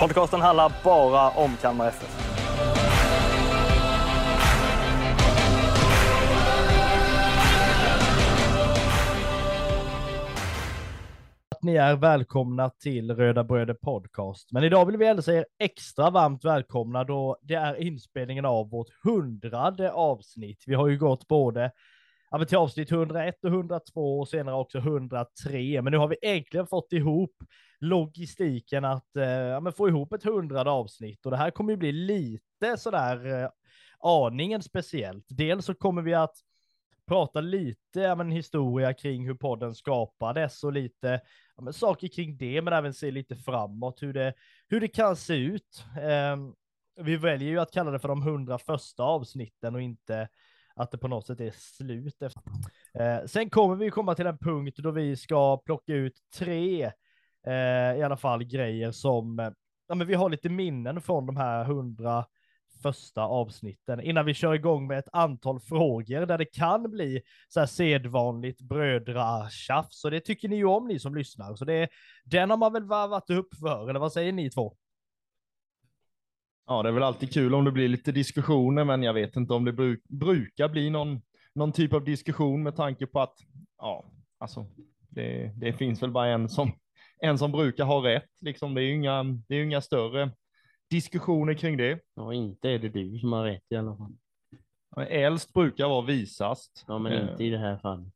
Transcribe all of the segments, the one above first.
Podcasten handlar bara om Kalmar FF. ni är välkomna till Röda Bröder Podcast. Men idag vill vi hälsa er extra varmt välkomna då det är inspelningen av vårt hundrade avsnitt. Vi har ju gått både ja, men till avsnitt 101 och 102 och senare också 103. Men nu har vi äntligen fått ihop logistiken att eh, ja, men få ihop ett hundrade avsnitt och det här kommer ju bli lite sådär eh, aningen speciellt. Dels så kommer vi att prata lite ja, men, historia kring hur podden skapades och lite ja, men, saker kring det, men även se lite framåt hur det, hur det kan se ut. Eh, vi väljer ju att kalla det för de hundra första avsnitten och inte att det på något sätt är slut. Efter. Eh, sen kommer vi komma till en punkt då vi ska plocka ut tre eh, i alla fall grejer som eh, ja, men vi har lite minnen från de här hundra första avsnitten innan vi kör igång med ett antal frågor där det kan bli så här sedvanligt brödratjafs. Så det tycker ni ju om ni som lyssnar. Så det, den har man väl varvat upp för, eller vad säger ni två? Ja, det är väl alltid kul om det blir lite diskussioner, men jag vet inte om det bruk, brukar bli någon, någon typ av diskussion med tanke på att, ja, alltså, det, det finns väl bara en som, en som brukar ha rätt. Liksom, det är ju inga, det är inga större diskussioner kring det. Ja, inte är det du som har rätt i alla fall. Äldst brukar vara visast. Ja, men Eh, inte i det här fallet.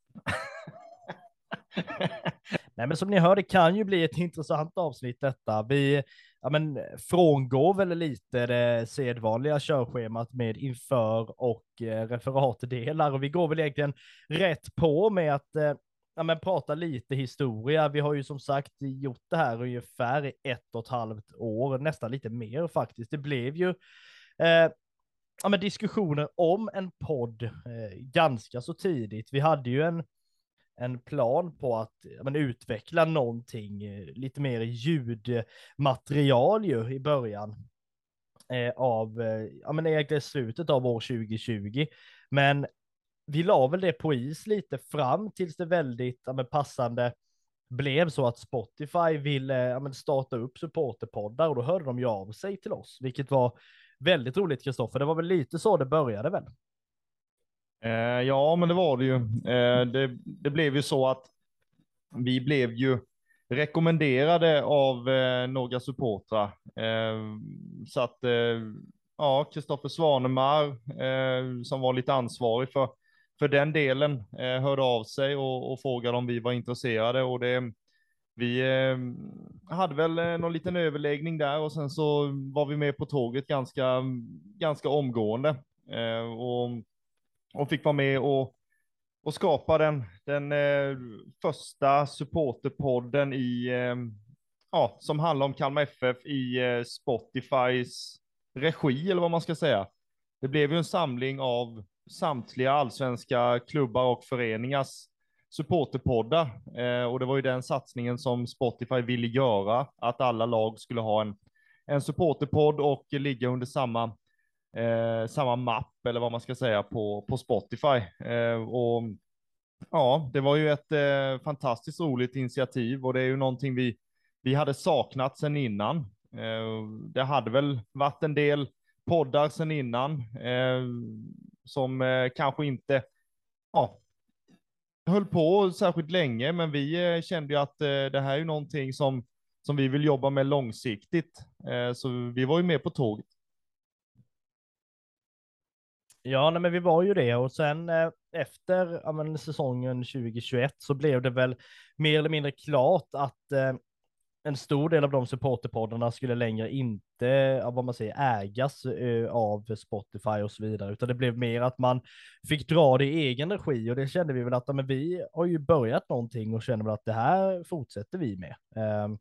Nej, men som ni hör, det kan ju bli ett intressant avsnitt detta. Vi ja, men, eh, frångår väl lite det sedvanliga körschemat med inför och eh, referatdelar och vi går väl egentligen rätt på med att eh, ja, men, prata lite historia. Vi har ju som sagt gjort det här ungefär i ett och ett halvt år, nästan lite mer faktiskt. Det blev ju eh, ja, men diskussioner om en podd eh, ganska så tidigt. Vi hade ju en en plan på att men, utveckla någonting eh, lite mer ljudmaterial ju i början eh, av, eh, ja men egentligen slutet av år 2020. Men vi la väl det på is lite fram tills det väldigt ja, men, passande blev så att Spotify ville ja, men, starta upp supporterpoddar och då hörde de ju av sig till oss, vilket var väldigt roligt Kristoffer. Det var väl lite så det började väl? Eh, ja, men det var det ju. Eh, det, det blev ju så att vi blev ju rekommenderade av eh, några supportrar. Eh, så att, eh, ja, Kristoffer Svanemar, eh, som var lite ansvarig för, för den delen, eh, hörde av sig och, och frågade om vi var intresserade. Och det, vi eh, hade väl eh, någon liten överläggning där och sen så var vi med på tåget ganska, ganska omgående. Eh, och och fick vara med och, och skapa den, den eh, första supporterpodden i, eh, ja, som handlar om Kalmar FF i eh, Spotifys regi eller vad man ska säga. Det blev ju en samling av samtliga allsvenska klubbar och föreningars supporterpoddar eh, och det var ju den satsningen som Spotify ville göra, att alla lag skulle ha en, en supporterpodd och ligga under samma eh, samma mapp eller vad man ska säga på, på Spotify. Eh, och ja, det var ju ett eh, fantastiskt roligt initiativ och det är ju någonting vi, vi hade saknat sedan innan. Eh, det hade väl varit en del poddar sedan innan eh, som eh, kanske inte ja, höll på särskilt länge, men vi eh, kände ju att eh, det här är ju någonting som, som vi vill jobba med långsiktigt. Eh, så vi var ju med på tåget. Ja, nej, men vi var ju det och sen eh, efter ja, men, säsongen 2021 så blev det väl mer eller mindre klart att eh, en stor del av de supporterpoddarna skulle längre inte, vad man säger, ägas eh, av Spotify och så vidare, utan det blev mer att man fick dra det i egen regi och det kände vi väl att ja, men vi har ju börjat någonting och känner väl att det här fortsätter vi med. Ehm,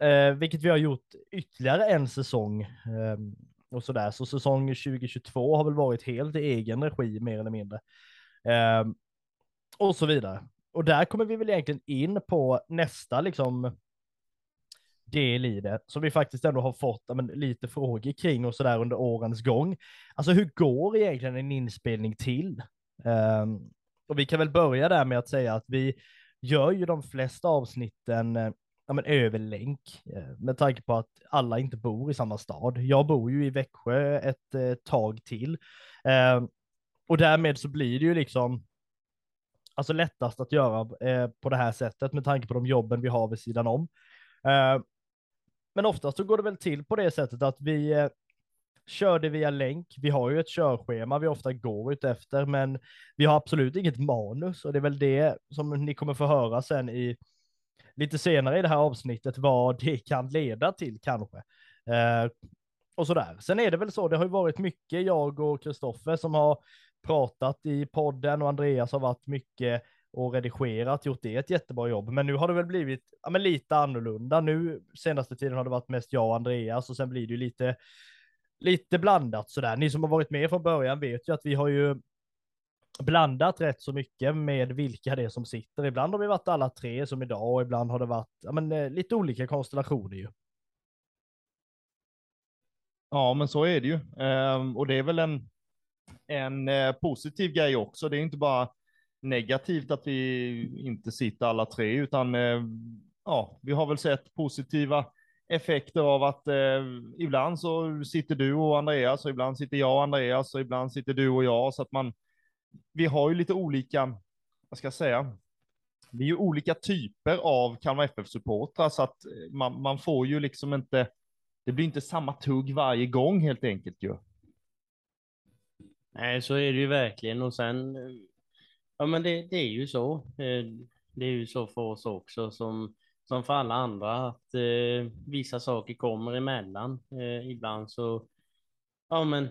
eh, vilket vi har gjort ytterligare en säsong. Ehm, och och sådär. Så säsong 2022 har väl varit helt i egen regi mer eller mindre. Eh, och så vidare. Och där kommer vi väl egentligen in på nästa liksom del i det som vi faktiskt ändå har fått men, lite frågor kring och sådär under årens gång. Alltså hur går egentligen en inspelning till? Um, och vi kan väl börja där med att säga att vi gör ju de flesta avsnitten eh, ja, men över länk eh, med tanke på att alla inte bor i samma stad. Jag bor ju i Växjö ett eh, tag till eh, och därmed så blir det ju liksom alltså lättast att göra eh, på det här sättet med tanke på de jobben vi har vid sidan om. Eh, men oftast så går det väl till på det sättet att vi eh, kör det via länk. Vi har ju ett körschema vi ofta går ut efter, men vi har absolut inget manus och det är väl det som ni kommer få höra sen i lite senare i det här avsnittet vad det kan leda till kanske. Eh, och sådär. Sen är det väl så, det har ju varit mycket jag och Kristoffer som har pratat i podden och Andreas har varit mycket och redigerat, gjort det ett jättebra jobb. Men nu har det väl blivit ja, men lite annorlunda. Nu senaste tiden har det varit mest jag och Andreas och sen blir det ju lite, lite blandat sådär. Ni som har varit med från början vet ju att vi har ju blandat rätt så mycket med vilka det är som sitter. Ibland har vi varit alla tre som idag och ibland har det varit ja, men, eh, lite olika konstellationer ju. Ja, men så är det ju. Ehm, och det är väl en, en eh, positiv grej också. Det är inte bara negativt att vi inte sitter alla tre, utan eh, ja, vi har väl sett positiva effekter av att eh, ibland så sitter du och Andreas och ibland sitter jag och Andreas och ibland sitter du och jag så att man vi har ju lite olika, vad ska jag säga, vi är ju olika typer av Kalmar FF-supportrar så att eh, man, man får ju liksom inte, det blir inte samma tugg varje gång helt enkelt ju. Nej, så är det ju verkligen och sen, eh, ja men det, det är ju så. Eh, det är ju så för oss också som, som för alla andra att eh, vissa saker kommer emellan. Eh, ibland så Ja, men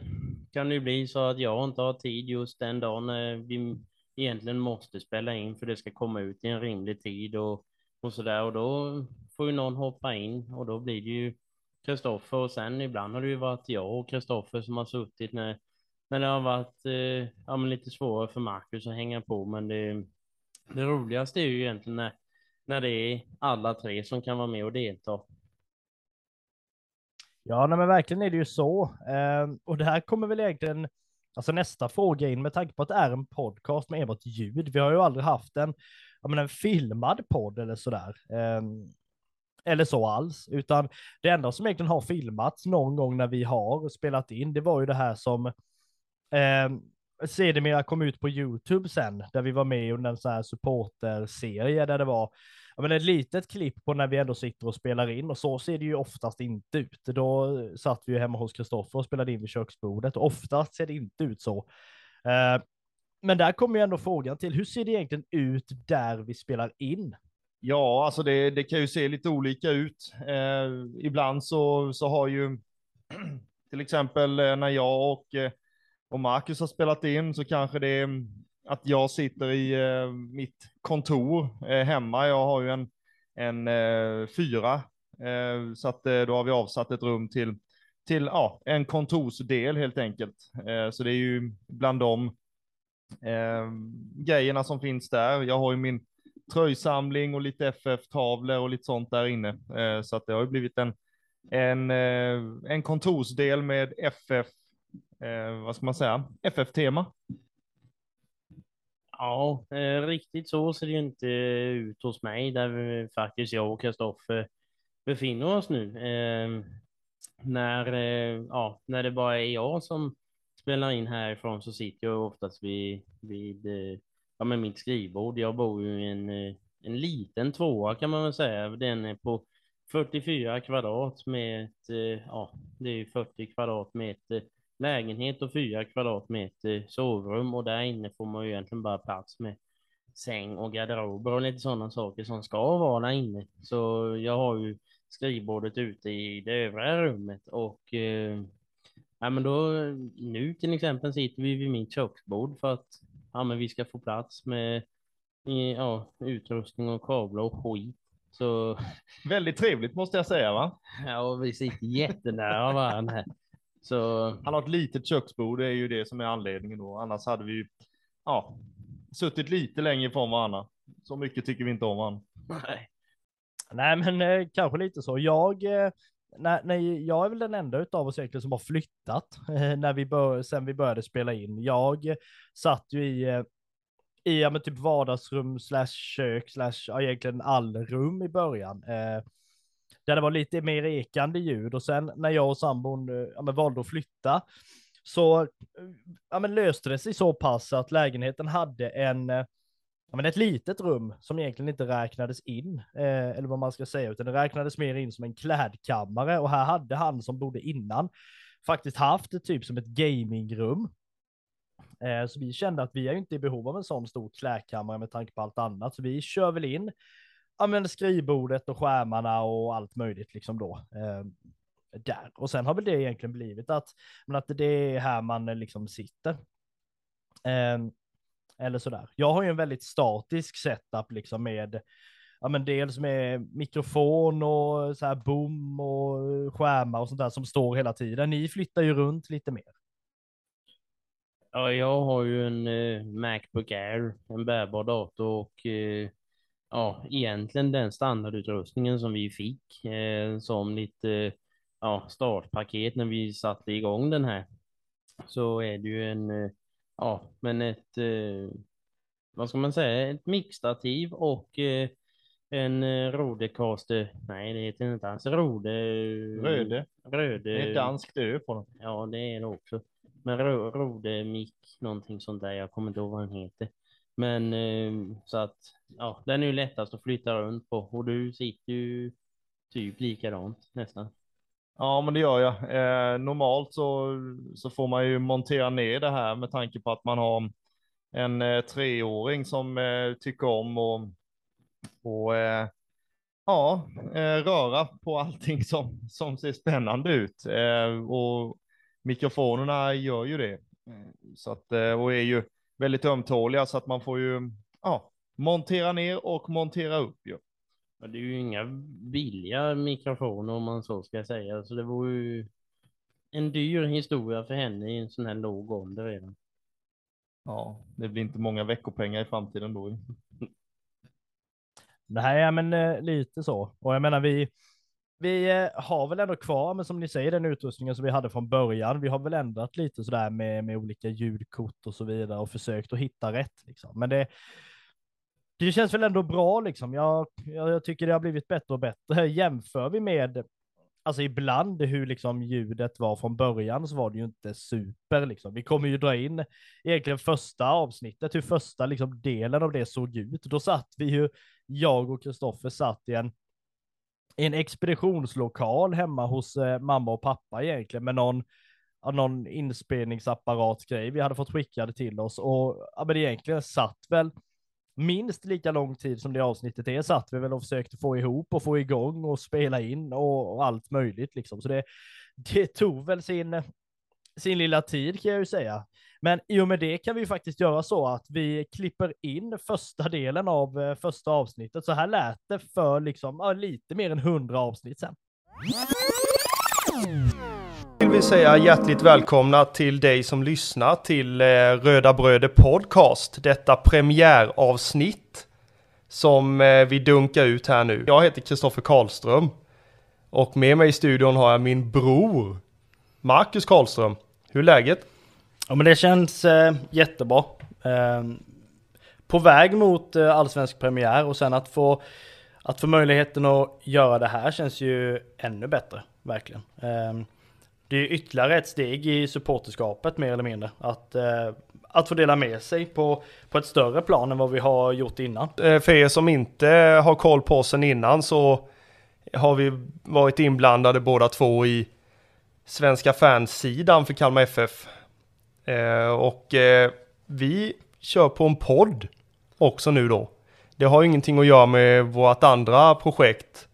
kan det ju bli så att jag inte har tid just den dagen vi egentligen måste spela in för det ska komma ut i en rimlig tid och, och så där. Och då får ju någon hoppa in och då blir det ju Kristoffer. Och sen ibland har det ju varit jag och Kristoffer som har suttit när, när det har varit eh, ja, men lite svårare för Marcus att hänga på. Men det, det roligaste är ju egentligen när, när det är alla tre som kan vara med och delta. Ja, nej, men verkligen är det ju så. Eh, och det här kommer väl egentligen, alltså nästa fråga in med tanke på att det är en podcast med enbart ljud. Vi har ju aldrig haft en, ja, men en filmad podd eller sådär. Eh, eller så alls, utan det enda som egentligen har filmats någon gång när vi har spelat in, det var ju det här som eh, sedermera kom ut på YouTube sen, där vi var med under en sån här supporterserie där det var men ett litet klipp på när vi ändå sitter och spelar in och så ser det ju oftast inte ut. Då satt vi ju hemma hos Kristoffer och spelade in vid köksbordet och oftast ser det inte ut så. Eh, men där kommer ju ändå frågan till, hur ser det egentligen ut där vi spelar in? Ja, alltså det, det kan ju se lite olika ut. Eh, ibland så, så har ju till exempel eh, när jag och, eh, och Marcus har spelat in så kanske det mm, att jag sitter i eh, mitt kontor eh, hemma. Jag har ju en, en eh, fyra, eh, så att eh, då har vi avsatt ett rum till, till ja, en kontorsdel helt enkelt. Eh, så det är ju bland de eh, grejerna som finns där. Jag har ju min tröjsamling och lite FF-tavlor och lite sånt där inne. Eh, så att det har ju blivit en, en, eh, en kontorsdel med FF, vad ska man säga, FF-tema. Ja, eh, riktigt så ser det ju inte ut hos mig där vi, faktiskt jag och Kristoffer befinner oss nu. Eh, när, eh, ja, när det bara är jag som spelar in härifrån så sitter jag oftast vid, vid eh, ja, med mitt skrivbord. Jag bor ju i en, eh, en liten tvåa kan man väl säga. Den är på 44 kvadrat med ett, eh, ja, det är 40 kvadrat med ett eh, lägenhet och fyra kvadratmeter sovrum och där inne får man ju egentligen bara plats med säng och garderober och lite sådana saker som ska vara där inne. Så jag har ju skrivbordet ute i det övriga rummet och eh, ja, men då, nu till exempel sitter vi vid mitt köksbord för att ja, men vi ska få plats med ja, utrustning och kablar och skit. Så Väldigt trevligt måste jag säga va? ja, vi sitter jättenära varandra. Så Han har ett litet köksbord, det är ju det som är anledningen då. Annars hade vi ju, ja, suttit lite längre ifrån varandra. Så mycket tycker vi inte om varandra. nej. Nej, men eh, kanske lite så. Jag, eh, nej, nej, jag är väl den enda utav oss egentligen som har flyttat eh, när vi bör, sen vi började spela in. Jag eh, satt ju i, eh, i ja, men typ vardagsrum slash kök slash ja, egentligen allrum i början. Eh, där det var lite mer ekande ljud. Och sen när jag och sambon eh, ja, men valde att flytta så eh, ja, men löste det sig så pass att lägenheten hade en eh, ja, men ett litet rum som egentligen inte räknades in, eh, eller vad man ska säga, utan det räknades mer in som en klädkammare. Och här hade han som bodde innan faktiskt haft det typ som ett gamingrum. Eh, så vi kände att vi är ju inte i behov av en sån stor klädkammare med tanke på allt annat, så vi kör väl in ja, men skrivbordet och skärmarna och allt möjligt liksom då. Eh, där. Och sen har väl det egentligen blivit att, men att det är här man eh, liksom sitter. Eh, eller sådär. Jag har ju en väldigt statisk setup liksom med, ja men dels med mikrofon och så här boom och skärmar och sånt där som står hela tiden. Ni flyttar ju runt lite mer. Ja, jag har ju en eh, Macbook Air, en bärbar dator och eh, ja, egentligen den standardutrustningen som vi fick eh, som lite ja, startpaket när vi satte igång den här. Så är det ju en, eh, ja, men ett, eh, vad ska man säga, ett mixtativ och eh, en Rodecaster, nej det heter inte alls Rode. Röde. Röde. Det är danskt ö på den. Ja, det är det också. Men ro, Rode mick, någonting sånt där. Jag kommer inte ihåg vad den heter. Men eh, så att, ja, den är ju lättast att flytta runt på och du sitter ju typ likadant nästan. Ja, men det gör jag. Eh, normalt så, så får man ju montera ner det här med tanke på att man har en eh, treåring som eh, tycker om och, och eh, ja, eh, röra på allting som, som ser spännande ut. Eh, och mikrofonerna gör ju det. Eh, så att, eh, och är ju väldigt ömtåliga så att man får ju ja, montera ner och montera upp. Ju. Ja, det är ju inga billiga mikrofoner om man så ska säga. Så det var ju en dyr historia för henne i en sån här låg ålder redan. Ja, det blir inte många veckopengar i framtiden då. Nej, men eh, lite så. Och jag menar, vi, vi eh, har väl ändå kvar, men som ni säger, den utrustningen som vi hade från början. Vi har väl ändrat lite sådär med, med olika ljudkort och så vidare och försökt att hitta rätt. Liksom. Men det, det känns väl ändå bra liksom. Jag, jag, jag tycker det har blivit bättre och bättre. Jämför vi med, alltså ibland hur liksom ljudet var från början så var det ju inte super liksom. Vi kommer ju dra in egentligen första avsnittet, hur första liksom delen av det såg ut. Då satt vi ju, jag och Kristoffer satt i en i en expeditionslokal hemma hos eh, mamma och pappa egentligen med någon, ja, någon inspelningsapparatgrej vi hade fått skickade till oss och ja, men egentligen satt väl minst lika lång tid som det avsnittet är satt vi väl och försökte få ihop och få igång och spela in och, och allt möjligt liksom. Så det, det tog väl sin, sin lilla tid kan jag ju säga. Men i och med det kan vi ju faktiskt göra så att vi klipper in första delen av eh, första avsnittet. Så här lät det för liksom ja, lite mer än hundra avsnitt sen. vill vi säga hjärtligt välkomna till dig som lyssnar till eh, Röda Bröder Podcast. Detta premiäravsnitt som eh, vi dunkar ut här nu. Jag heter Kristoffer Karlström och med mig i studion har jag min bror Marcus Karlström. Hur är läget? Ja men det känns eh, jättebra. Eh, på väg mot eh, allsvensk premiär och sen att få, att få möjligheten att göra det här känns ju ännu bättre, verkligen. Eh, det är ytterligare ett steg i supporterskapet mer eller mindre. Att, eh, att få dela med sig på, på ett större plan än vad vi har gjort innan. Eh, För er som inte har koll på oss sen innan så har vi varit inblandade båda två i svenska fansidan för Kalmar FF. Eh, Och eh, vi kör på en podd också nu då. Det har ju ingenting att göra med vårt andra projekt.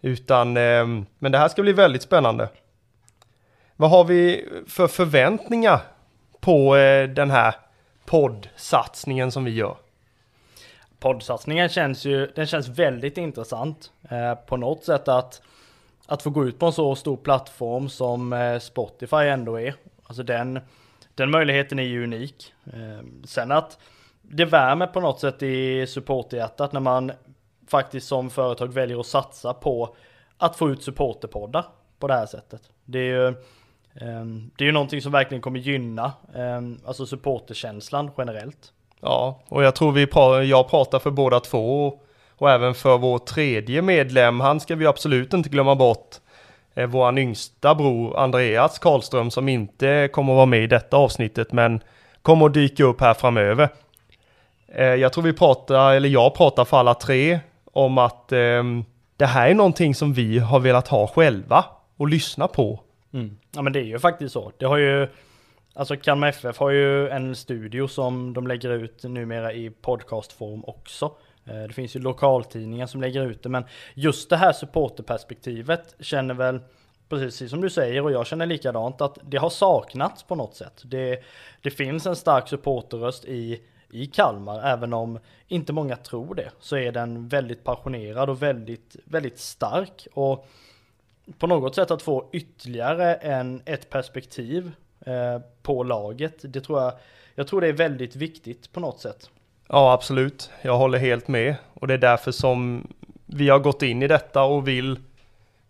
Utan, eh, men det här ska bli väldigt spännande. Vad har vi för förväntningar på eh, den här poddsatsningen som vi gör? poddsatsningen känns ju, den känns väldigt intressant. Eh, på något sätt att, att få gå ut på en så stor plattform som eh, Spotify ändå är. Alltså den, den möjligheten är ju unik. Ehm, sen att det värmer på något sätt i supporterhjärtat när man faktiskt som företag väljer att satsa på att få ut supporterpoddar på det här sättet. Det är ju, ehm, det är ju någonting som verkligen kommer gynna ehm, alltså supporterkänslan generellt. Ja, och jag tror vi pra jag pratar för båda två och, och även för vår tredje medlem. Han ska vi absolut inte glömma bort. Eh, vår yngsta bror Andreas Karlström som inte kommer att vara med i detta avsnittet men kommer att dyka upp här framöver. Eh, jag tror vi pratar, eller jag pratar för alla tre om att eh, det här är någonting som vi har velat ha själva och lyssna på. Mm. Ja men det är ju faktiskt så. Det har ju, alltså Kalmar FF har ju en studio som de lägger ut numera i podcastform också. Eh, det finns ju lokaltidningar som lägger ut det, men just det här supporterperspektivet känner väl precis som du säger och jag känner likadant att det har saknats på något sätt. Det, det finns en stark supporterröst i i Kalmar, även om inte många tror det, så är den väldigt passionerad och väldigt, väldigt stark. Och på något sätt att få ytterligare en, ett perspektiv eh, på laget, det tror jag, jag tror det är väldigt viktigt på något sätt. Ja, absolut. Jag håller helt med. Och det är därför som vi har gått in i detta och vill,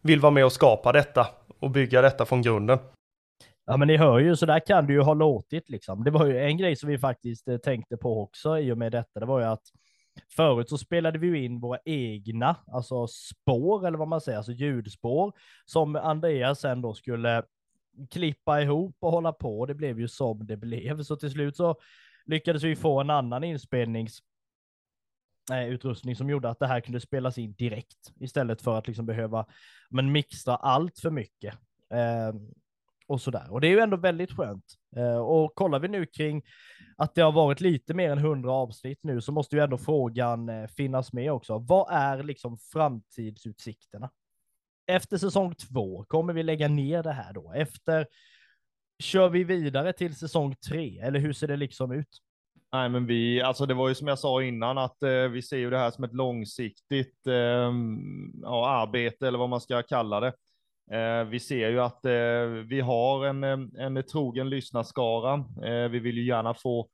vill vara med och skapa detta och bygga detta från grunden. Ja, men ni hör ju, så där kan det ju ha låtit liksom. Det var ju en grej som vi faktiskt eh, tänkte på också i och med detta. Det var ju att förut så spelade vi ju in våra egna, alltså spår eller vad man säger, alltså ljudspår som Andreas sen då skulle klippa ihop och hålla på. Det blev ju som det blev, så till slut så lyckades vi få en annan inspelnings eh, utrustning som gjorde att det här kunde spelas in direkt istället för att liksom behöva men mixa allt för mycket. Eh, och sådär. Och det är ju ändå väldigt skönt. Eh, och kollar vi nu kring att det har varit lite mer än hundra avsnitt nu så måste ju ändå frågan eh, finnas med också. Vad är liksom framtidsutsikterna? Efter säsong två, kommer vi lägga ner det här då? Efter, kör vi vidare till säsong tre, eller hur ser det liksom ut? Nej, men vi, alltså det var ju som jag sa innan att eh, vi ser ju det här som ett långsiktigt eh, ja, arbete eller vad man ska kalla det. Eh, vi ser ju att eh, vi har en, eh, en trogen lyssnarskara. Eh, vi vill ju gärna få,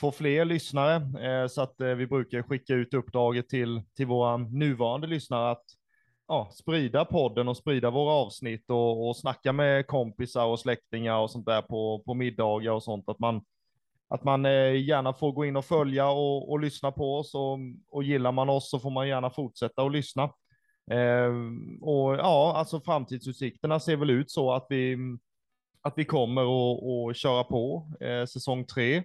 få fler lyssnare, eh, så att vi brukar skicka ut uppdraget till, till våra nuvarande lyssnare att ja, sprida podden och sprida våra avsnitt och, och snacka med kompisar och släktingar och sånt där på, på middagar och sånt. Att man, att man eh, gärna får gå in och följa och, och lyssna på oss och, och gillar man oss så får man gärna fortsätta att lyssna. Eh, och ja, alltså framtidsutsikterna ser väl ut så att vi, att vi kommer att köra på eh, säsong tre.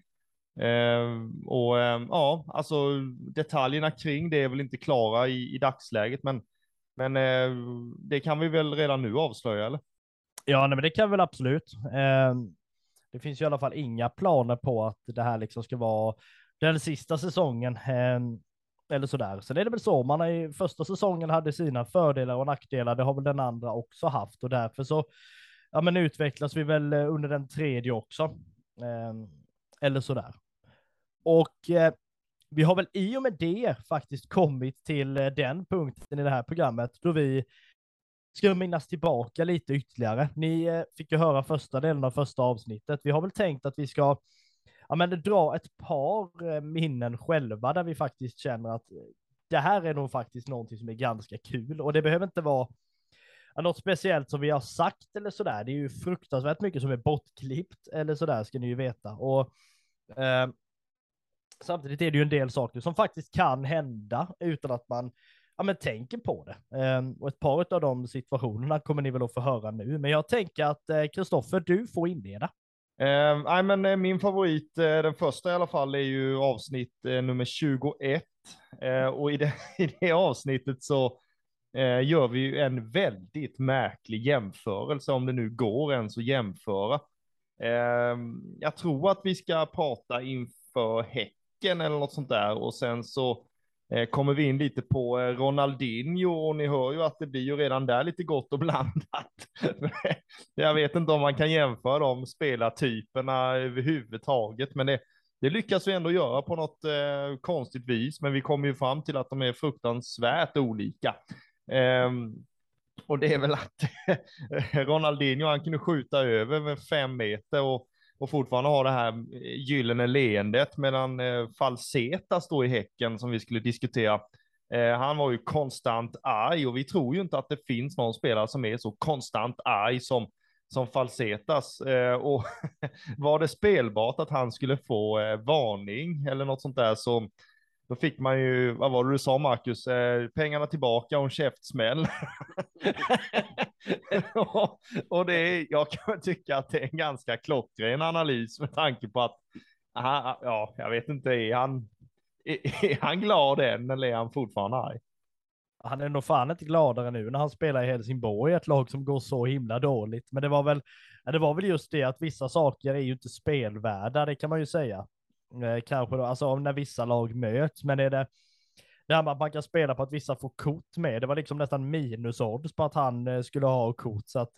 Eh, och eh, ja, alltså detaljerna kring det är väl inte klara i, i dagsläget, men, men eh, det kan vi väl redan nu avslöja, eller? Ja, nej, men det kan väl absolut. Eh, det finns ju i alla fall inga planer på att det här liksom ska vara den sista säsongen. Eh, eller sådär. Sen är det väl så, man har i första säsongen hade sina fördelar och nackdelar, det har väl den andra också haft och därför så ja, men utvecklas vi väl eh, under den tredje också. Eh, eller sådär. Och eh, vi har väl i och med det faktiskt kommit till eh, den punkten i det här programmet då vi ska minnas tillbaka lite ytterligare. Ni eh, fick ju höra första delen av första avsnittet. Vi har väl tänkt att vi ska ja, men dra ett par eh, minnen själva där vi faktiskt känner att det här är nog faktiskt någonting som är ganska kul och det behöver inte vara något speciellt som vi har sagt eller sådär. Det är ju fruktansvärt mycket som är bortklippt eller sådär ska ni ju veta. Och eh, samtidigt är det ju en del saker som faktiskt kan hända utan att man ja, men tänker på det. Ehm, och ett par av de situationerna kommer ni väl att få höra nu. Men jag tänker att eh, Kristoffer, du får inleda. Ehm, eh, men min favorit, eh, den första i alla fall, är ju avsnitt eh, nummer 21. Eh, och i det, i det avsnittet så eh, gör vi ju en väldigt märklig jämförelse, om det nu går ens att jämföra. Ehm, jag tror att vi ska prata inför häck, Häcken eller något sånt där och sen så eh, kommer vi in lite på eh, Ronaldinho och ni hör ju att det blir ju redan där lite gott och blandat. Jag vet inte om man kan jämföra de spelartyperna överhuvudtaget, men det, det lyckas vi ändå göra på något eh, konstigt vis, men vi kommer ju fram till att de är fruktansvärt olika. Ehm, och det är väl att Ronaldinho, han kunde skjuta över med fem meter och, och fortfarande ha det här gyllene leendet, medan eh, Falseta står i Häcken som vi skulle diskutera. Eh, han var ju konstant arg och vi tror ju inte att det finns någon spelare som är så konstant arg som som Falsetas. Eh, och var det spelbart att han skulle få eh, varning eller något sånt där så då fick man ju, vad var det du sa Marcus, eh, pengarna tillbaka och en käftsmäll. och, det är, jag kan tycka att det är en ganska klockren analys med tanke på att, aha, ja, jag vet inte, är han, är, är han glad än eller är han fortfarande arg? han är nog fan inte gladare nu när han spelar i Helsingborg, ett lag som går så himla dåligt. Men det var väl, det var väl just det att vissa saker är ju inte spelvärda, det kan man ju säga. Eh, kanske då, alltså när vissa lag möts, men är det det här med att man kan spela på att vissa får kort med, det var liksom nästan minusodds på att han eh, skulle ha kort, så att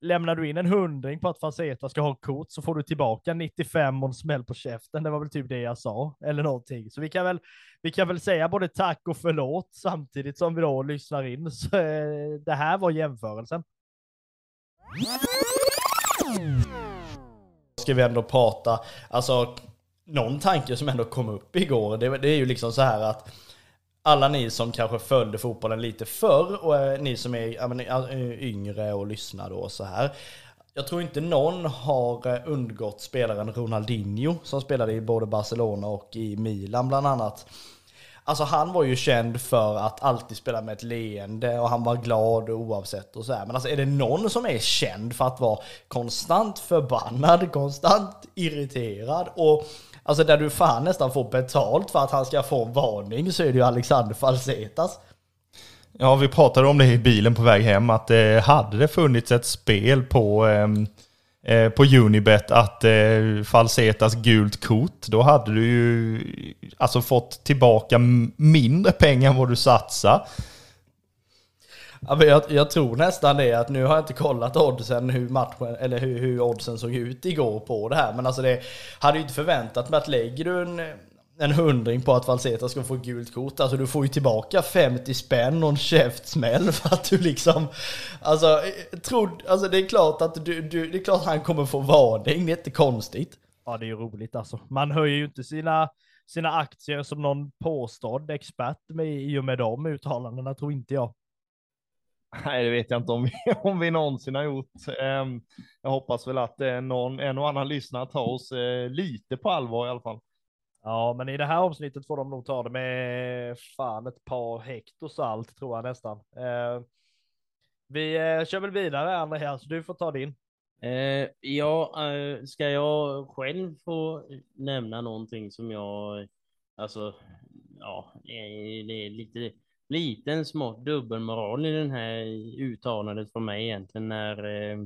lämnar du in en hundring på att Faceta ska ha kort så får du tillbaka 95 och en smäll på käften. Det var väl typ det jag sa, eller någonting. Så vi kan väl, vi kan väl säga både tack och förlåt samtidigt som vi då lyssnar in. Så eh, det här var jämförelsen. Ska vi ändå prata, alltså någon tanke som ändå kom upp igår, det, det är ju liksom så här att alla ni som kanske följde fotbollen lite förr och ni som är yngre och lyssnar då så här. Jag tror inte någon har eh, undgått spelaren Ronaldinho som spelade i både Barcelona och i Milan bland annat. Alltså han var ju känd för att alltid spela med ett leende och han var glad oavsett och så här. Men alltså är det någon som är känd för att vara konstant förbannad, konstant irriterad och Alltså där du fan nästan får betalt för att han ska få en varning så är det ju Alexander Falsetas. Ja, vi pratade om det i bilen på väg hem att eh, hade det funnits ett spel på, ehm, eh, på Unibet att eh, Falsetas gult kort, då hade du ju alltså fått tillbaka mindre pengar än vad du satsar. Ja, men jag, jag, tror nästan det, att nu har jag inte kollat oddsen hur matchen, eller hur, hur oddsen såg ut igår på det här. Men alltså det hade ju inte förväntat mig att lägger du en, en hundring på att Valseta ska få gult kort, alltså du får ju tillbaka 50 spänn och en käftsmäll för att du liksom, alltså, trod, alltså det är klart att du, du, det är klart att han kommer få varning, det är inte konstigt. Ja, det är ju roligt alltså. Man höjer ju inte sina, sina aktier som någon påstådd expert med, i och med de uttalandena, tror inte jag. Nej, det vet jag inte om vi, om vi någonsin har gjort. Ehm, jag hoppas väl att eh, någon, en och annan lyssnare tar oss eh, lite på allvar i alla fall. Ja, men i det här avsnittet får de nog ta det med fan ett par hekto salt tror jag nästan. Ehm, vi eh, kör väl vidare Andreas, du får ta din. Ja, ska jag själv få nämna någonting som jag, alltså, ja, det är lite liten smått dubbelmoral i den här uttalandet från mig egentligen när eh,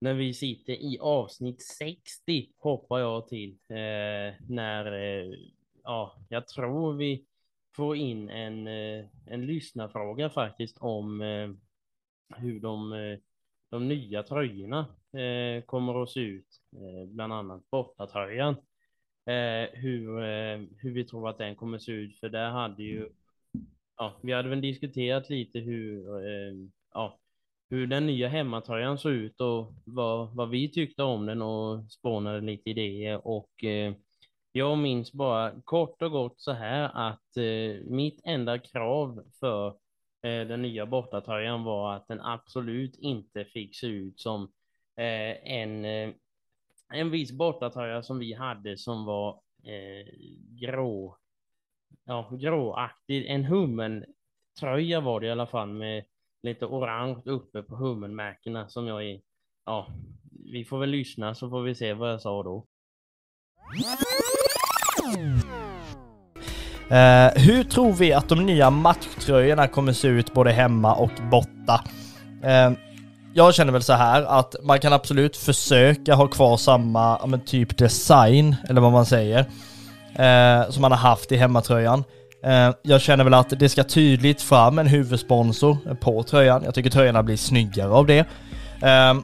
när vi sitter i avsnitt 60 hoppar jag till eh, när eh, ja, jag tror vi får in en, eh, en lyssnarfråga faktiskt om eh, hur de, eh, de nya tröjorna eh, kommer att se ut, eh, bland annat bortatröjan. Eh, hur, hur vi tror att den kommer se ut, för där hade ju ja, vi hade väl diskuterat lite hur, eh, ja, hur den nya hemmatröjan såg ut och vad, vad vi tyckte om den och spånade lite idéer. Och eh, jag minns bara kort och gott så här att eh, mitt enda krav för eh, den nya bortatröjan var att den absolut inte fick se ut som eh, en, eh, en viss bortatröja som vi hade som var eh, grå ja, gråaktig, en hummeltröja var det i alla fall med lite orange uppe på hummermärkena som jag är. Ja, vi får väl lyssna så får vi se vad jag sa då. Uh, hur tror vi att de nya matchtröjorna kommer se ut både hemma och borta? Uh, jag känner väl så här att man kan absolut försöka ha kvar samma men, typ design, eller vad man säger eh, som han har haft i hemmatröjan. Eh, jag känner väl att det ska tydligt fram en huvudsponsor på tröjan. Jag tycker tröjorna blir snyggare av det. Eh,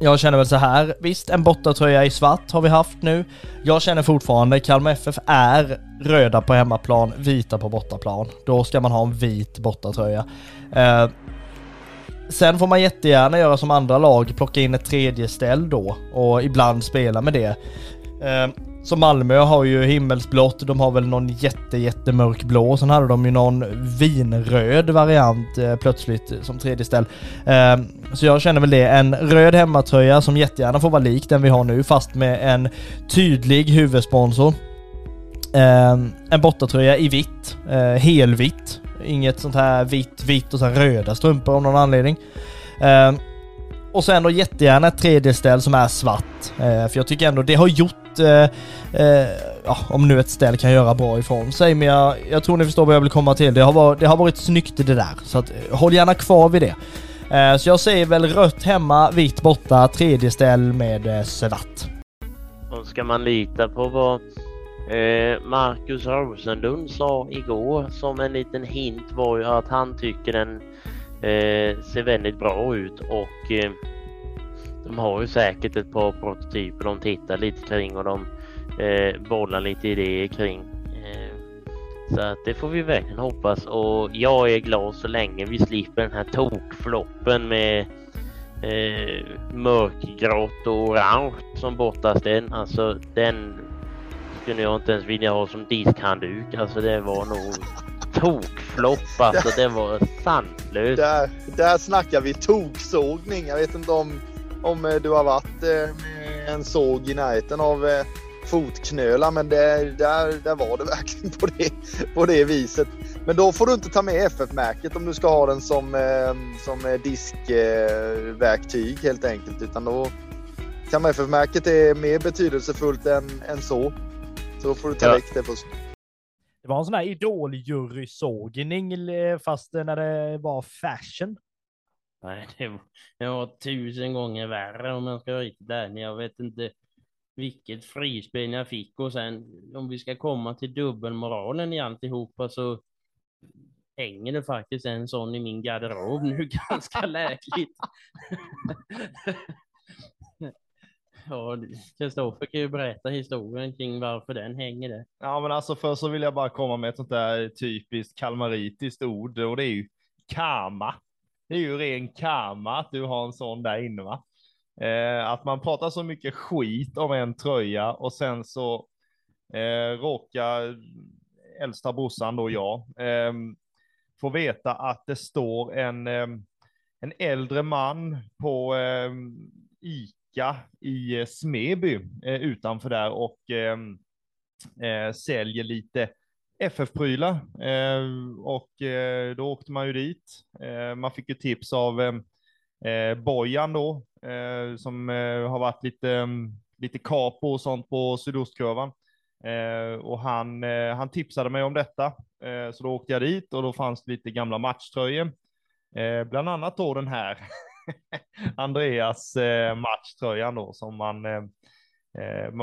jag känner väl så här, visst en bortatröja i svart har vi haft nu. Jag känner fortfarande Kalmar FF är röda på hemmaplan, vita på bortaplan. Då ska man ha en vit bortatröja. Eh, sen får man jättegärna göra som andra lag, plocka in ett tredje ställ då och ibland spela med det. Eh, så Malmö har ju himmelsblått, de har väl någon jätte jättemörk blå, sen hade de ju någon vinröd variant eh, plötsligt eh, som tredje ställ. Eh, så jag känner väl det, en röd hemmatröja som jättegärna får vara lik den vi har nu fast med en tydlig huvudsponsor. Eh, en bortatröja i vitt, eh, helvitt, inget sånt här vitt, vitt och sen röda strumpor av någon anledning. Ehm, och sen då jättegärna ett tredje ställ som är svart. Eh, för jag tycker ändå det har gjort, Eh, eh, ja, om nu ett ställ kan göra bra ifrån sig, men jag, jag tror ni förstår vad jag vill komma till. Det har varit, det har varit snyggt det där, så att, eh, håll gärna kvar vid det. Eh, så jag säger väl rött hemma, vitt borta, tredje ställ med eh, svart. Och ska man lita på vad eh, Marcus Rosenlund sa igår som en liten hint var ju att han tycker den eh, ser väldigt bra ut och eh, de har ju säkert ett par prototyper de tittar lite kring och de eh, bollar lite idéer kring. Eh, så att det får vi verkligen hoppas och jag är glad så länge vi slipper den här tokfloppen med eh, mörkgrått och orange som bortaställ. Alltså den skulle jag inte ens vilja ha som diskhandduk. Alltså det var nog tokflopp alltså. Det var sanslöst. Där, där snackar vi toksågning. Jag vet inte om, om eh, du har varit eh, med en såg i närheten av eh, fotknölar men det, där, där var det verkligen på det, på det viset. Men då får du inte ta med FF-märket om du ska ha den som, som diskverktyg helt enkelt. Utan då kan man FF-märket är mer betydelsefullt än, än så. Så då får du ta Ja. väck det först. Det var en sån här idol-jurysågning eh, fast när det var fashion. Nej, det var, det var tusen gånger värre om jag ska vara riktigt ärlig. Jag vet inte vilket frispel jag fick och sen om vi ska komma till dubbelmoralen i alltihopa så hänger det faktiskt en sån i min garderob nu ganska lägligt. Ja, Kristoffer kan ju berätta historien kring varför den hänger där. Ja, men alltså först så vill jag bara komma med ett sånt där typiskt kalmaritiskt ord och det är ju karma. Det är ju ren karma att du har en sån där inne va. Eh, att man pratar så mycket skit om en tröja och sen så eh, råkar äldsta brorsan då jag eh, få veta att det står en, eh, en äldre man på eh, Ica i eh, Smeby eh, utanför där och eh, eh, säljer lite FF-prylar eh, och eh, då åkte man ju dit. Eh, man fick ju tips av Bojan då som har varit lite, mm, lite kapo och sånt på sydostkurvan. Och han, han tipsade mig om detta. Så då åkte jag dit och då fanns det lite gamla matchtröjor. Bland annat då den här Andreas matchtröjan då som man,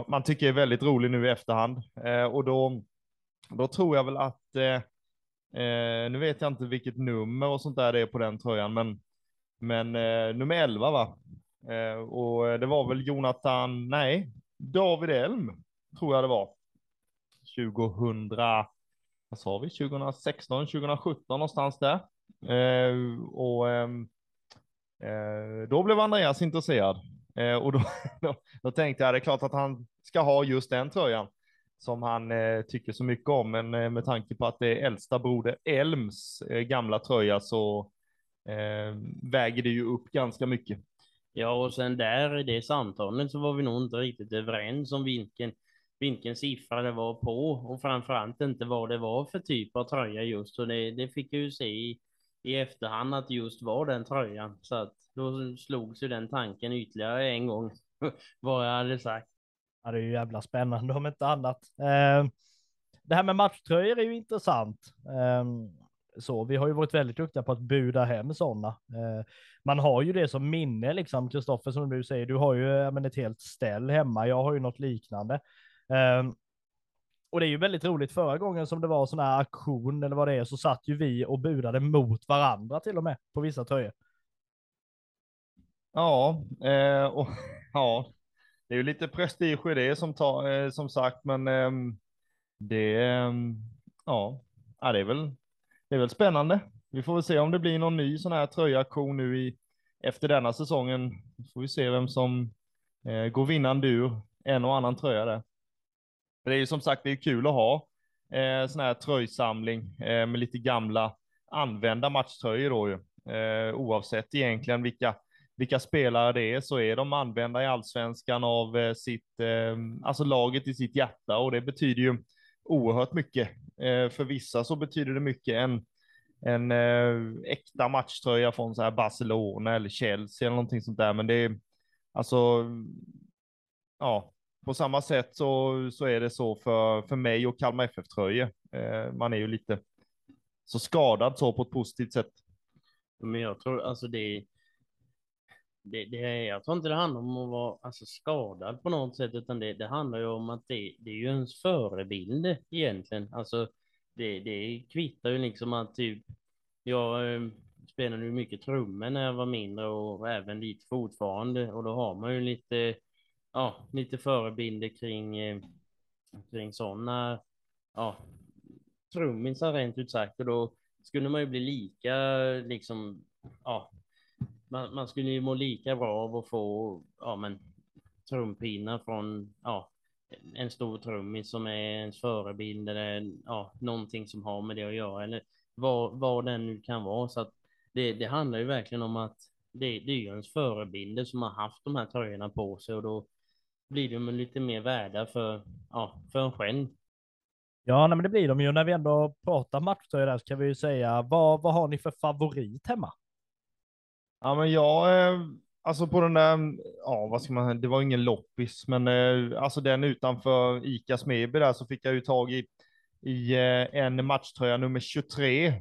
man tycker är väldigt rolig nu i efterhand. Och då, då tror jag väl att, eh, eh, nu vet jag inte vilket nummer och sånt där det är på den tröjan, men, men eh, nummer 11 va? Eh, och det var väl Jonathan, nej, David Elm tror jag det var. 2000, vad sa vi, 2016, 2017 någonstans där. Eh, och ehm, eh, då blev Andreas intresserad. Eh, och då, då, då tänkte jag, det är klart att han ska ha just den tröjan som han eh, tycker så mycket om, men eh, med tanke på att det är äldsta broder Elms eh, gamla tröja så eh, väger det ju upp ganska mycket. Ja, och sen där i det samtalet så var vi nog inte riktigt överens om vilken, vilken siffra det var på och framförallt inte vad det var för typ av tröja just. Och det, det fick jag ju se i, i efterhand att just var den tröjan. Så att då slogs ju den tanken ytterligare en gång vad jag hade sagt. Ja, det är ju jävla spännande om inte annat. Eh, det här med matchtröjor är ju intressant. Eh, så vi har ju varit väldigt duktiga på att buda hem sådana. Eh, man har ju det som minne, liksom, Kristoffer, som du säger. Du har ju ja, men ett helt ställ hemma. Jag har ju något liknande. Eh, och det är ju väldigt roligt. Förra gången som det var sån här aktion eller vad det är, så satt ju vi och budade mot varandra till och med på vissa tröjor. Ja, eh, och, ja, det är ju lite prestige i det som, ta, eh, som sagt, men ehm, det, ehm, ja, ja, det är väl, det är väl spännande. Vi får väl se om det blir någon ny sån här tröjaktion nu i, efter denna säsongen. får vi se vem som eh, går vinnande ur en och annan tröja där. För det är ju som sagt, det är kul att ha eh, sån här tröjsamling eh, med lite gamla använda matchtröjor då ju. Eh, oavsett egentligen vilka, vilka spelare det är så är de använda i allsvenskan av eh, sitt, eh, alltså laget i sitt hjärta och det betyder ju oerhört mycket. Eh, för vissa så betyder det mycket en, en äkta matchtröja från så här Barcelona eller Chelsea eller någonting sånt där. Men det är alltså, ja, på samma sätt så, så är det så för, för mig och Kalmar FF-tröjor. Man är ju lite så skadad så på ett positivt sätt. Men jag tror alltså det, det, det jag tror inte det handlar om att vara alltså, skadad på något sätt, utan det, det handlar ju om att det, det är ju ens förebild egentligen. Alltså det, det kvittar ju liksom att typ, jag eh, spelade ju mycket trummor när jag var mindre och även lite fortfarande och då har man ju lite, ja, lite förebilder kring, eh, kring sådana, ja, trummisar rent ut sagt och då skulle man ju bli lika liksom, ja, man, man skulle ju må lika bra av att få, ja men, trumpinnar från, ja, en stor trummis som är ens förebild eller ja, någonting som har med det att göra eller vad, vad den nu kan vara. Så att det, det handlar ju verkligen om att det, det är ju ens förebilder som har haft de här tröjorna på sig och då blir de lite mer värda för, ja, för en själv. Ja, nej, men det blir de ju. När vi ändå pratar matchtröjor där så kan vi ju säga, vad, vad har ni för favorit hemma? Ja, men jag, eh, alltså på den där, ja, vad ska man, säga, det var ingen loppis, men eh, alltså den utanför ICA Smedby där så fick jag ju tag i, i eh, en matchtröja nummer 23, eh,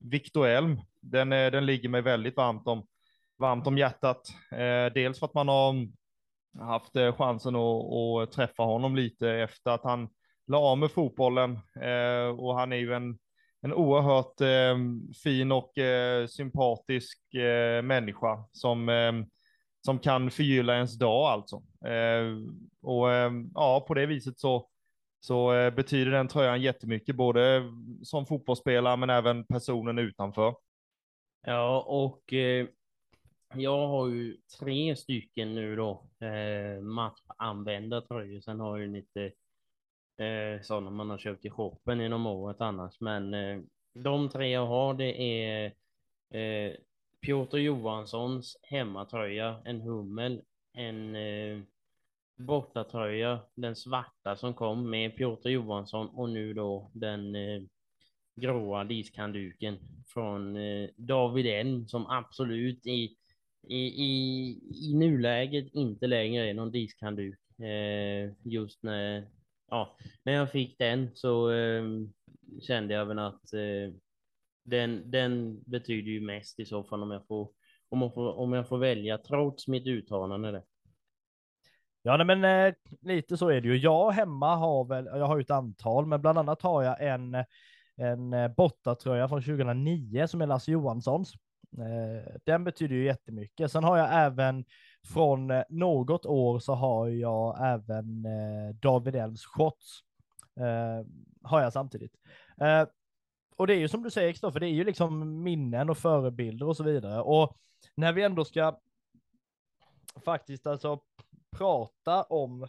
Victor Elm. Den, den ligger mig väldigt varmt om, varmt om hjärtat. Eh, dels för att man har haft chansen att, att träffa honom lite efter att han la av med fotbollen eh, och han är ju en, en oerhört eh, fin och eh, sympatisk eh, människa som, eh, som kan förgylla ens dag alltså. Eh, och ehm, ja, på det viset så, så eh, betyder den tröjan jättemycket, både som fotbollsspelare men även personen utanför. Ja, och eh, jag har ju tre stycken nu då, eh, matchanvända tröjor. Sen har jag ju lite eh, sådana man har köpt i shoppen inom året annars. Men eh, de tre jag har det är eh, Piotr Johanssons hemmatröja, en hummel, en eh, bortatröja, den svarta som kom med Piotr Johansson och nu då den eh, gråa diskhandduken från eh, David Elm som absolut i, i, i, i nuläget inte längre är någon diskhandduk. Eh, just när ja, när jag fick den så eh, kände jag väl att eh, den, den betyder ju mest i så fall om jag får, om jag får, om jag får välja trots mitt uttalande. Där. Ja, nej, men eh, lite så är det ju. Jag hemma har väl, jag har ju ett antal, men bland annat har jag en, en bottatröja bortatröja från 2009 som är Lasse Johanssons. Eh, den betyder ju jättemycket. Sen har jag även från eh, något år så har jag även eh, David Elms shots. Eh, har jag samtidigt. Eh, och det är ju som du säger Kristoffer, det är ju liksom minnen och förebilder och så vidare. Och när vi ändå ska faktiskt alltså prata om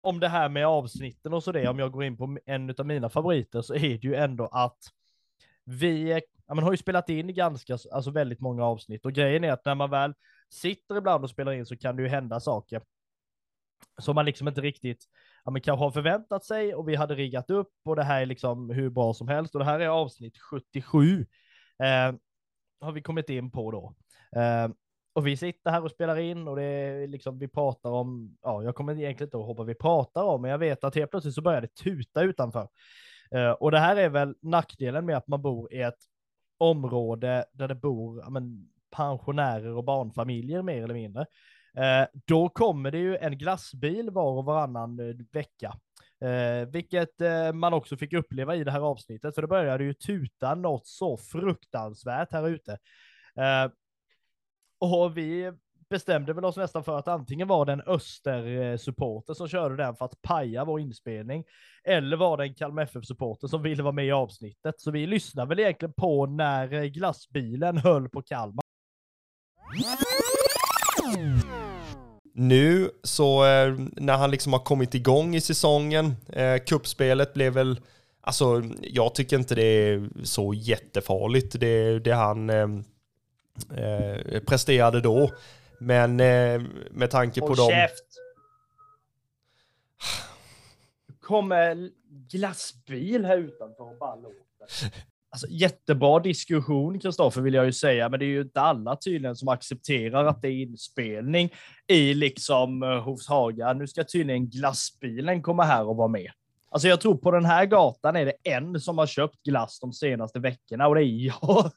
om det här med avsnitten och så det, om jag går in på en av mina favoriter så är det ju ändå att vi ja, man har ju spelat in ganska, alltså väldigt många avsnitt och grejen är att när man väl sitter ibland och spelar in så kan det ju hända saker som man liksom inte riktigt, ja men kanske har förväntat sig och vi hade riggat upp och det här är liksom hur bra som helst och det här är avsnitt 77. Eh, har vi kommit in på då. Eh, och vi sitter här och spelar in och det är liksom vi pratar om, ja, jag kommer egentligen inte ihåg vad vi pratar om, men jag vet att helt plötsligt så börjar det tuta utanför. Eh, och det här är väl nackdelen med att man bor i ett område där det bor ja, men, pensionärer och barnfamiljer mer eller mindre. Eh, då kommer det ju en glassbil var och varannan eh, vecka. Eh, vilket man också fick uppleva i det här avsnittet, för det började ju tuta något så fruktansvärt här ute. Och vi bestämde väl oss nästan för att antingen var det en Öster-supporter som körde den för att paja vår inspelning, eller var det en Kalmar FF-supporter som ville vara med i avsnittet. Så vi lyssnade väl egentligen på när glassbilen höll på Kalmar. Nu så eh, när han liksom har kommit igång i säsongen, eh, kuppspelet blev väl, alltså jag tycker inte det är så jättefarligt det, det han eh, eh, presterade då. Men eh, med tanke på Håll dem... käft! kommer glassbil här utanför och bara låter. Alltså, jättebra diskussion, Kristoffer, vill jag ju säga, men det är ju inte alla tydligen som accepterar att det är inspelning i liksom eh, hos Hovshaga. Nu ska tydligen glassbilen komma här och vara med. Alltså jag tror på den här gatan är det en som har köpt glass de senaste veckorna och det är jag.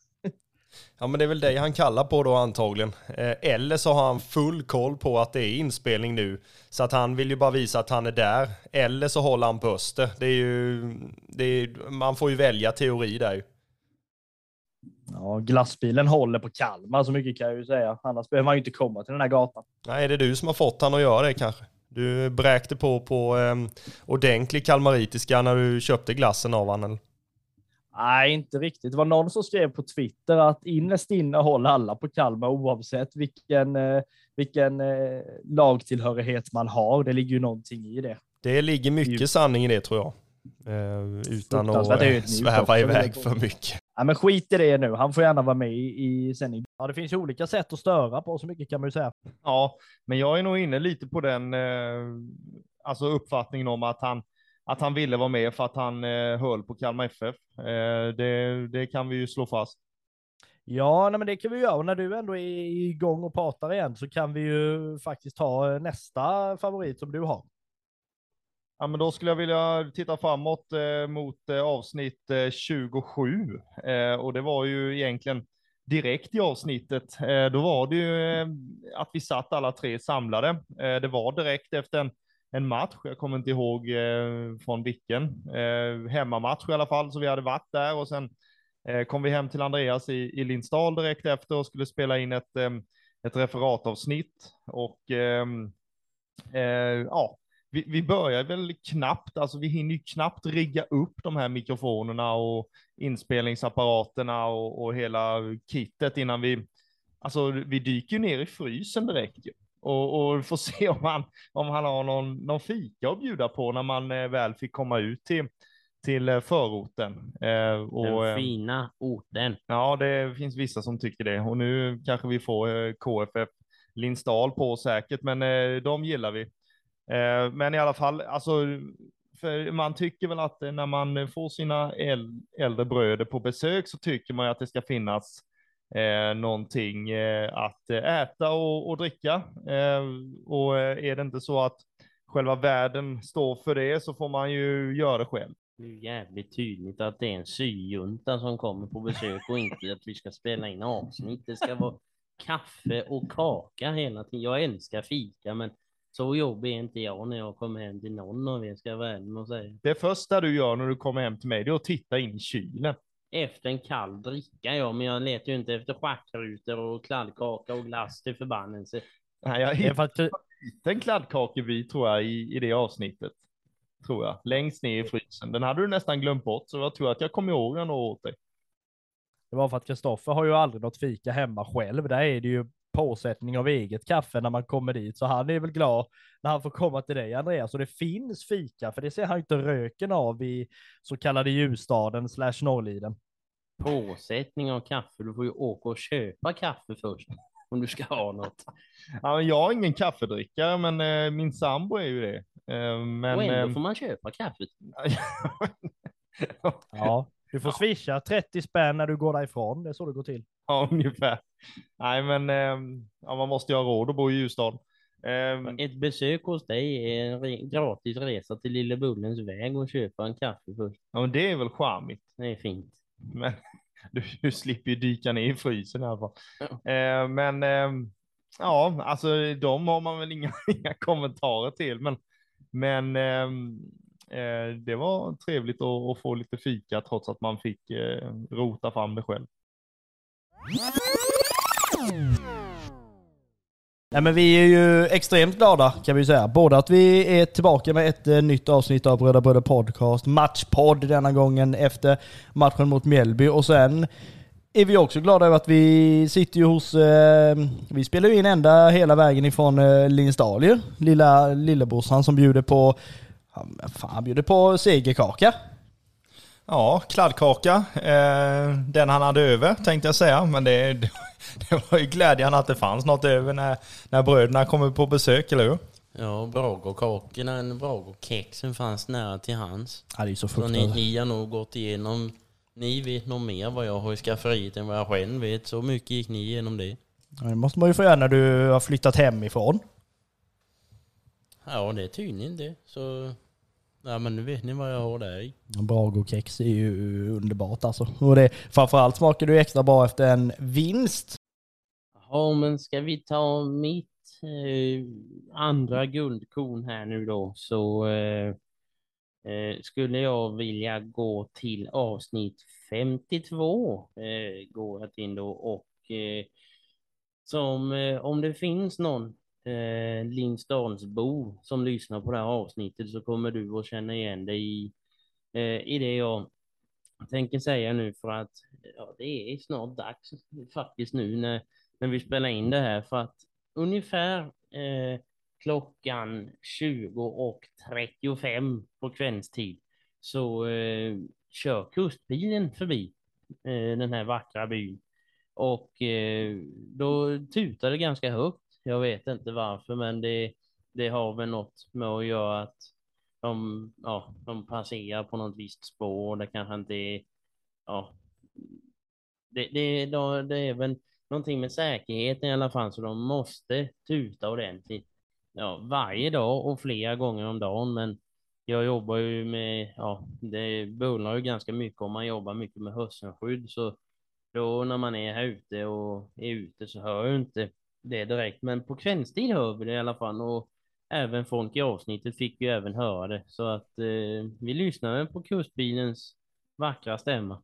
Ja men det är väl det han kallar på då antagligen. Eh, Eller så har han full koll på att det är inspelning nu. Så att han vill ju bara visa att han är där. Eller så håller han på Öster. Det är ju, det är, man får ju välja teori där ju. Ja, glassbilen håller på Kalmar, så mycket kan jag ju säga. Annars behöver man ju inte komma till den här gatan. Nej, är det du som har fått han att göra det kanske? Du bräkte på på um, ordentlig kalmaritiska när du köpte glassen av honom. Nej, inte riktigt. Det var någon som skrev på Twitter att innerst inne håller alla på Kalmar oavsett vilken, eh, vilken eh, lagtillhörighet man har. Det ligger ju någonting i det. Det ligger mycket sanning i det tror jag. Uh, utan att sväva iväg för mycket. Ja, men skit i det nu. Han får gärna vara med i, i sändning. Ja, det finns ju olika sätt att störa på, så mycket kan man ju säga. Ja, men jag är nog inne lite på den eh, alltså uppfattningen om att han, att han ville vara med för att han eh, höll på Kalmar FF. Eh, det, det kan vi ju slå fast. Ja, nej, men det kan vi göra. Och när du ändå är igång och pratar igen så kan vi ju faktiskt ta eh, nästa favorit som du har. Ja, men då skulle jag vilja titta framåt eh, mot eh, avsnitt eh, 27. Eh, och det var ju egentligen direkt i avsnittet. Då var det ju att vi satt alla tre samlade. Det var direkt efter en, en match. Jag kommer inte ihåg eh, från vilken. Eh, hemmamatch i alla fall, så vi hade varit där och sen eh, kom vi hem till Andreas i, i Lindsdal direkt efter och skulle spela in ett, eh, ett referatavsnitt. Och ehm, eh, ja, vi, vi börjar väl knappt, alltså vi hinner ju knappt rigga upp de här mikrofonerna och inspelningsapparaterna och, och hela kittet innan vi, alltså vi dyker ju ner i frysen direkt ju. Och, och får se om han, om han har någon, någon fika att bjuda på när man eh, väl fick komma ut till, till eh, förorten. Eh, och, Den eh, fina orten. Ja, det finns vissa som tycker det. Och nu kanske vi får KFF Lindsdal på säkert, men eh, de gillar vi. Eh, Men i alla fall, alltså, för man tycker väl att när man får sina äl- äldre bröder på besök så tycker man att det ska finnas eh, någonting eh, att äta och, och dricka. Eh, och eh, är det inte så att själva världen står för det så får man ju göra det själv. Det är jävligt tydligt att det är en syjunta som kommer på besök och inte att vi ska spela in avsnitt. Det ska vara kaffe och kaka hela tiden. Jag älskar fika, men så jobbig är inte jag när jag kommer hem till någon av er, ska jag vara att säga. Det första du gör när du kommer hem till mig, det är att titta in i kylen. Efter en kall dricka, ja, men jag letar ju inte efter schackrutor och kladdkaka och glass till förbannelse. Nej, jag hittade att, en kladdkakebit tror jag i, i det avsnittet. Tror jag. Längst ner i frysen. Den hade du nästan glömt bort, så jag tror att jag kommer ihåg den åt dig. det var för att Kristoffer har ju aldrig något fika hemma själv. Där är det ju påsättning av eget kaffe när man kommer dit. Så han är väl glad när han får komma till dig Andreas. Och det finns fika, för det ser han inte röken av i så kallade Ljusstaden slash Norrliden. Påsättning av kaffe, du får ju åka och köpa kaffe först. Om du ska ha något. Ja, men jag är ingen kaffedrickare, men eh, min sambo är ju det. Eh, men, och ändå eh, får man köpa kaffet. Ja, du får swisha 30 spänn när du går därifrån. Det är så det går till. ja, ungefär. Nej, men eh, ja, man måste ju ha råd att bo i Ljusdal. Eh, Ett besök hos dig är en re- gratis resa till Lille Bullens väg och köpa en kaffe först. ja, men det är väl charmigt. Det är fint. Men du, du slipper ju dyka ner i frysen i alla fall. Eh, men eh, ja, alltså de har man väl inga, inga kommentarer till. Men, men ehm, eh, Eh, det var trevligt att, få lite fika trots att man fick eh, rota fram det själv. Nej, men vi är ju extremt glada kan vi säga. Både att vi är tillbaka med ett eh, nytt avsnitt av Röda Bröder Podcast, matchpodd denna gången efter matchen mot Mjällby och sen är vi också glada över att vi sitter ju hos, eh, vi spelar ju in ända hela vägen ifrån eh, Lindsdal ju. Lilla lillebrorsan som bjuder på, han, fan, han bjuder på segerkaka. Ja, kladdkaka. Eh, den han hade över tänkte jag säga. Men det, det, det var ju glädjande att det fanns något över när, när bröderna kommer på besök, eller hur? Ja, Bragokakorna, Bragokexen fanns nära till hans. Ja, det är så Så ni, fruktansvärt. ni har nog gått igenom, ni vet nog mer vad jag har i skafferiet än vad jag själv vet. Så mycket gick ni igenom det. Ja, Det måste man ju få göra när du har flyttat hemifrån. Ja, det är tydligen det. Så, ja men nu vet ni vad jag har där i. Brago-kex är ju underbart alltså. Och det, framförallt smakar det ju extra bra efter en vinst. Ja, men ska vi ta mitt eh, andra guldkorn här nu då så eh, eh, skulle jag vilja gå till avsnitt 52 eh, går jag till då och eh, som eh, om det finns någon eh, Lindsdalsbo som lyssnar på det här avsnittet så kommer du att känna igen dig i, eh, i det jag tänker säga nu för att ja, det är snart dags faktiskt nu när när vi spelar in det här för att ungefär eh, klockan 20.35 på kvällstid så eh, kör kustbilen förbi eh, den här vackra byn och eh, då tutar det ganska högt. Jag vet inte varför, men det, det har väl något med att göra att de, ja, de passerar på något visst spår. Det kanske inte är, ja, det, det, då, det är väl någonting med säkerheten i alla fall, så de måste tuta ordentligt. Ja, varje dag och flera gånger om dagen, men jag jobbar ju med, ja, det bullrar ju ganska mycket om man jobbar mycket med hörselskydd, så då när man är här ute och är ute så hör jag inte det direkt, men på kvällstid hör vi det i alla fall och även folk i avsnittet fick ju även höra det, så att eh, vi lyssnade på kustbilens vackra stämma.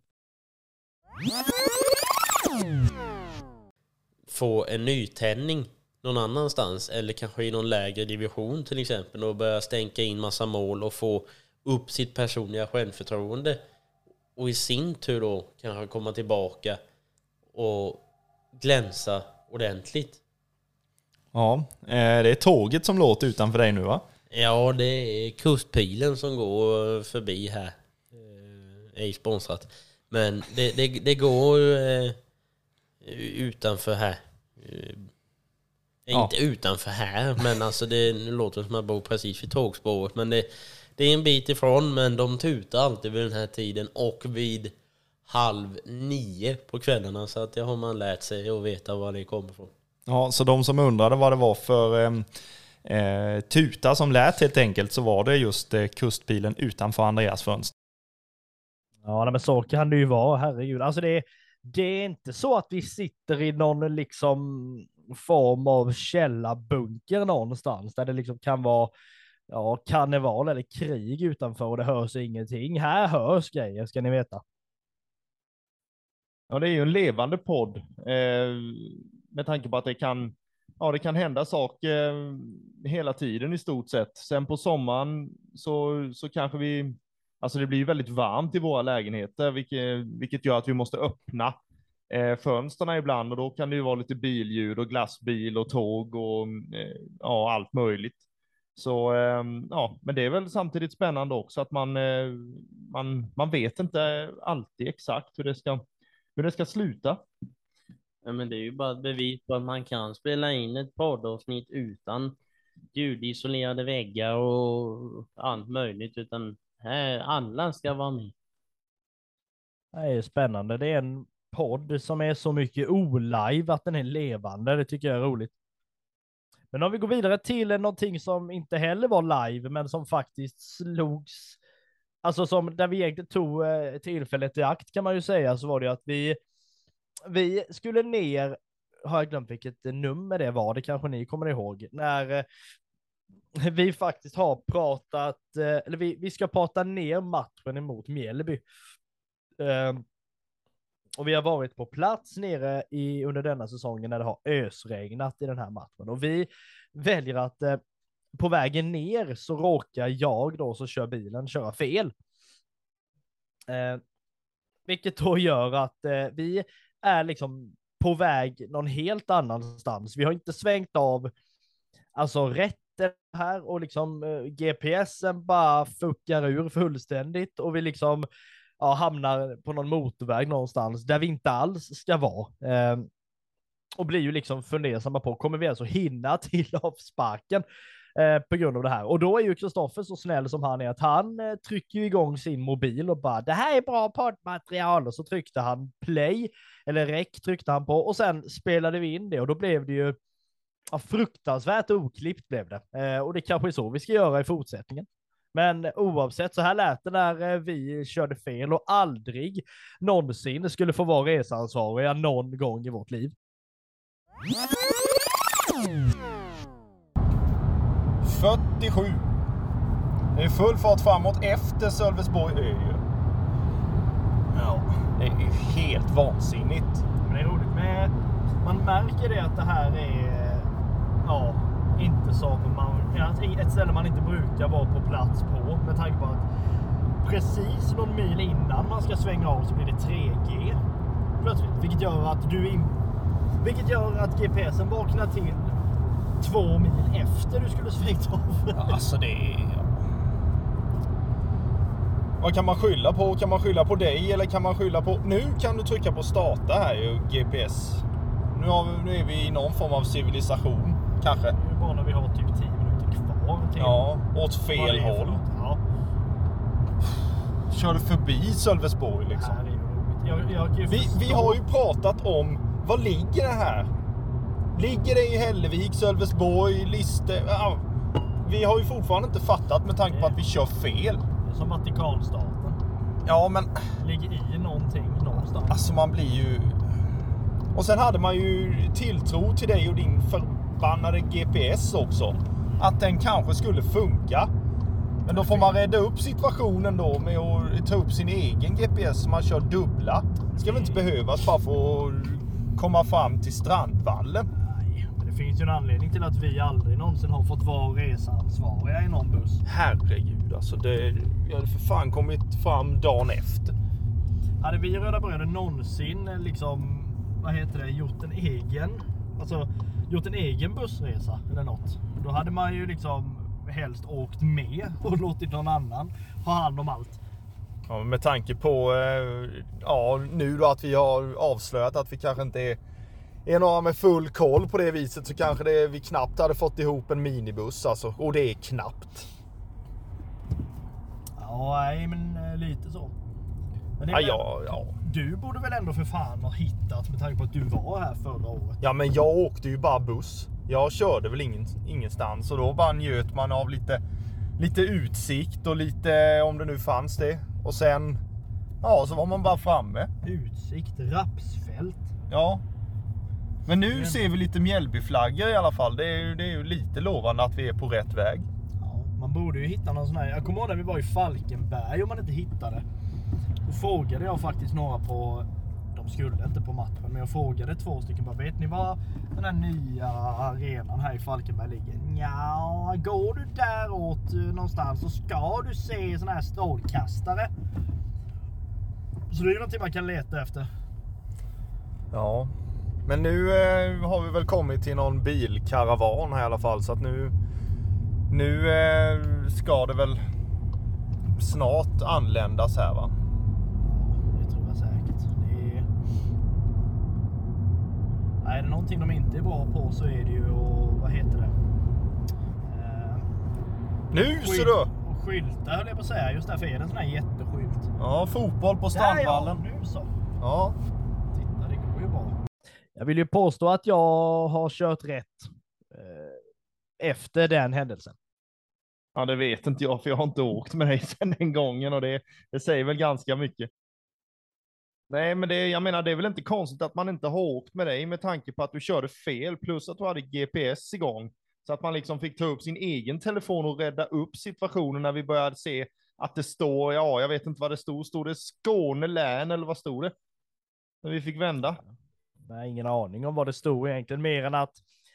Få en nytändning någon annanstans eller kanske i någon lägre division till exempel och börja stänka in massa mål och få upp sitt personliga självförtroende och i sin tur då kanske komma tillbaka och glänsa ordentligt. Ja, eh, det är tåget som låter utanför dig nu va? Ja, det är kustpilen som går förbi här. Eh, Ej sponsrat. Men det, det, det går eh, utanför här. Ja. Inte utanför här, men alltså det låter det som att jag bor precis vid tågspåret. Men det, det är en bit ifrån, men de tutar alltid vid den här tiden och vid halv nio på kvällarna. Så att det har man lärt sig och veta var det kommer ifrån. Ja, så de som undrade vad det var för eh, eh, tuta som lät helt enkelt så var det just eh, kustbilen utanför Andreas fönster. Ja, nej, men så kan det ju vara, herregud. Alltså det, är- det är inte så att vi sitter i någon liksom form av källarbunker någonstans där det liksom kan vara ja, karneval eller krig utanför och det hörs ingenting. Här hörs grejer, ska ni veta. Ja, det är ju en levande podd eh, med tanke på att det kan, ja, det kan hända saker eh, hela tiden i stort sett. Sen på sommaren så, så kanske vi, alltså det blir väldigt varmt i våra lägenheter, vilket, vilket gör att vi måste öppna eh, fönsterna ibland och då kan det ju vara lite billjud och glassbil och tåg och eh, ja, allt möjligt. Så eh, ja, men det är väl samtidigt spännande också att man, eh, man, man vet inte alltid exakt hur det ska hur det ska sluta. Ja, men det är ju bara ett bevis på att man kan spela in ett poddavsnitt utan ljudisolerade väggar och allt möjligt, utan här, alla ska vara med. Det är spännande. Det är en podd som är så mycket olive att den är levande. Det tycker jag är roligt. Men om vi går vidare till någonting som inte heller var live, men som faktiskt slogs, alltså som där vi egentligen tog eh, tillfället i akt kan man ju säga, så var det ju att vi, vi skulle ner, har jag glömt vilket nummer det var, det kanske ni kommer ihåg, när eh, vi faktiskt har pratat, eh, eller vi, vi ska prata ner matchen emot Mjällby. Ehm, och vi har varit på plats nere i, under denna säsongen när det har ösregnat i den här matchen. Och vi väljer att eh, på vägen ner så råkar jag då som kör bilen köra fel. Eh, vilket då gör att eh, vi är liksom på väg någon helt annanstans. Vi har inte svängt av alltså rätt här och liksom eh, GPSen bara fuckar ur fullständigt och vi liksom ja, hamnar på någon motorväg någonstans där vi inte alls ska vara. Eh, och blir ju liksom fundersamma på, kommer vi alltså hinna till avsparken eh, på grund av det här? Och då är ju Kristoffer så snäll som han är att han eh, trycker igång sin mobil och bara, det här är bra poddmaterial. Och så tryckte han play, eller rec tryckte han på och sen spelade vi in det och då blev det ju ja, fruktansvärt oklippt blev det. Eh, och det kanske är så vi ska göra i fortsättningen. Men oavsett, så här lät det när eh, vi körde fel och aldrig någonsin skulle få vara reseansvariga någon gång i vårt liv. 47. Det är full fart framåt efter Sölvesborg Ö ju. Ja. Det är ju helt vansinnigt. Men det är roligt med, man märker det att det här är, ja, inte som man, ett ställe man inte brukar vara på plats på med tanke på att precis någon mil innan man ska svänga av så blir det 3G plötsligt, vilket gör att du in, vilket gör att GPSen vaknar till två mil efter du skulle svängt av. Alltså det är... Vad kan man skylla på? Kan man skylla på dig eller kan man skylla på... Nu kan du trycka på starta här ju, GPS. Nu, har vi, nu är vi i någon form av civilisation, kanske. Det är bara när vi har typ 10 minuter kvar till Ja, åt fel håll. Ja, Kör du förbi Sölvesborg liksom? roligt. Jag, jag ju Vi, vi har ju pratat om, var ligger det här? Ligger det i Hällevik, Sölvesborg, Liste? Ja, vi har ju fortfarande inte fattat med tanke på att vi kör fel. Det är som Vatikanstaten. Ja, men Ligger i någonting någonstans. alltså man blir ju... Och sen hade man ju tilltro till dig och din förbannade GPS också. Att den kanske skulle funka. Men då får man rädda upp situationen då med att ta upp sin egen GPS så man kör dubbla. Ska väl inte behövas bara för att komma fram till Strandvallen. Finns ju en anledning till att vi aldrig någonsin har fått vara reseansvariga i någon buss. Herregud alltså. Det hade för fan kommit fram dagen efter. Hade vi Röda Bröder någonsin eh, liksom, vad heter det, gjort en egen, alltså gjort en egen bussresa eller något. Då hade man ju liksom helst åkt med och låtit någon annan ha hand om allt. Ja, med tanke på eh, ja, nu då att vi har avslöjat att vi kanske inte är, är några med full koll på det viset så kanske det, vi knappt hade fått ihop en minibuss alltså. Och det är knappt. Ja, nej men eh, lite så. Men Ja, väl- ja, ja. Du borde väl ändå för fan ha hittat med tanke på att du var här förra året. ja, men jag åkte ju bara buss. Jag körde väl ingen, ingenstans och då bara njöt man av lite, lite utsikt och lite om det nu fanns det. Och sen, ja, så var man bara framme. Utsikt, rapsfält. Ja. Men nu Men- ser vi lite Mjällbyflaggor i alla fall. Det är, ju- det är ju lite lovande att vi är på rätt väg. Ja, man borde ju hitta någon sån här. Jag kommer ihåg när vi var i Falkenberg och man inte hittade. Då frågade jag faktiskt några på, de skulle inte på matchen, men jag frågade två stycken bara, vet ni var den här nya arenan här i Falkenberg ligger? Ja, går du däråt eh, någonstans så ska du se sån här strålkastare. Så det är ju någonting man kan leta efter. Ja. Men nu eh, har vi väl kommit till någon bilkaravan här i alla fall. Så att nu, nu eh, ska det väl snart anländas här va? Det tror jag säkert. Det är... Nej, är det någonting de inte är bra på så är det ju att, vad heter det? Eh, Nu ser du! Och skyltar höll jag på att säga. Just därför är det en sån här jätteskylt. Ja, fotboll på Där ja, Strandvallen. nu så. Ja. Titta, det går ju bra. Jag vill ju påstå att jag har kört rätt eh, efter den händelsen. Ja, det vet inte jag, för jag har inte åkt med dig sedan den gången och det, det säger väl ganska mycket. Nej, men det, jag menar, det är väl inte konstigt att man inte har åkt med dig med tanke på att du körde fel, plus att du hade GPS igång. Så att man liksom fick ta upp sin egen telefon och rädda upp situationen när vi började se att det står, ja, jag vet inte vad det stod, stod det Skåne län eller vad stod det? när vi fick vända. Jag har ingen aning om vad det stod egentligen, mer än att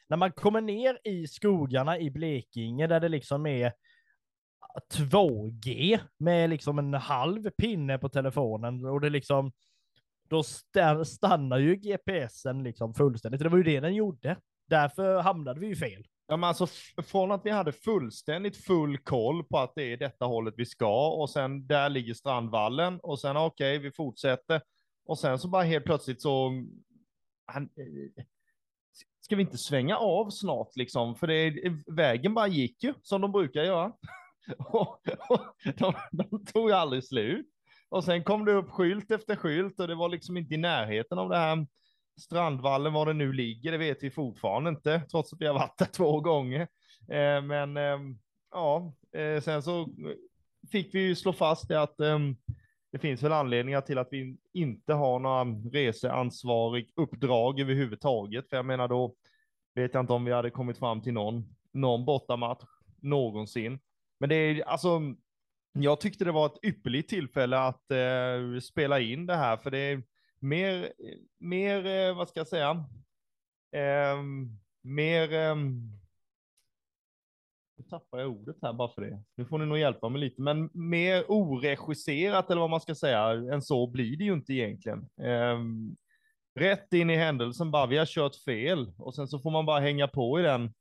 när man kommer ner i skogarna i Blekinge där det liksom är 2G med liksom en halv pinne på telefonen och det liksom då stannar ju GPSen liksom fullständigt. Det var ju det den gjorde. Därför hamnade vi ju fel. Ja, men alltså från att vi hade fullständigt full koll på att det är detta hållet vi ska och sen där ligger Strandvallen och sen okej, vi fortsätter och sen så bara helt plötsligt så han, eh, ska vi inte svänga av snart liksom? För det, eh, vägen bara gick ju som de brukar göra. och, och de, de tog ju aldrig slut. Och sen kom det upp skylt efter skylt och det var liksom inte i närheten av det här Strandvallen, var det nu ligger, det vet vi fortfarande inte, trots att vi har varit där två gånger. Eh, men eh, ja, eh, sen så eh, fick vi ju slå fast det att eh, det finns väl anledningar till att vi inte har några reseansvarig uppdrag överhuvudtaget. För jag menar då vet jag inte om vi hade kommit fram till någon, någon bortamatch någonsin. Men det är alltså, jag tyckte det var ett ypperligt tillfälle att eh, spela in det här, för det är mer, mer, eh, vad ska jag säga, eh, mer, ehm, tappar jag ordet här bara för det. Nu får ni nog hjälpa mig lite, men mer oregisserat eller vad man ska säga än så blir det ju inte egentligen. Ehm, rätt in i händelsen bara, vi har kört fel och sen så får man bara hänga på i den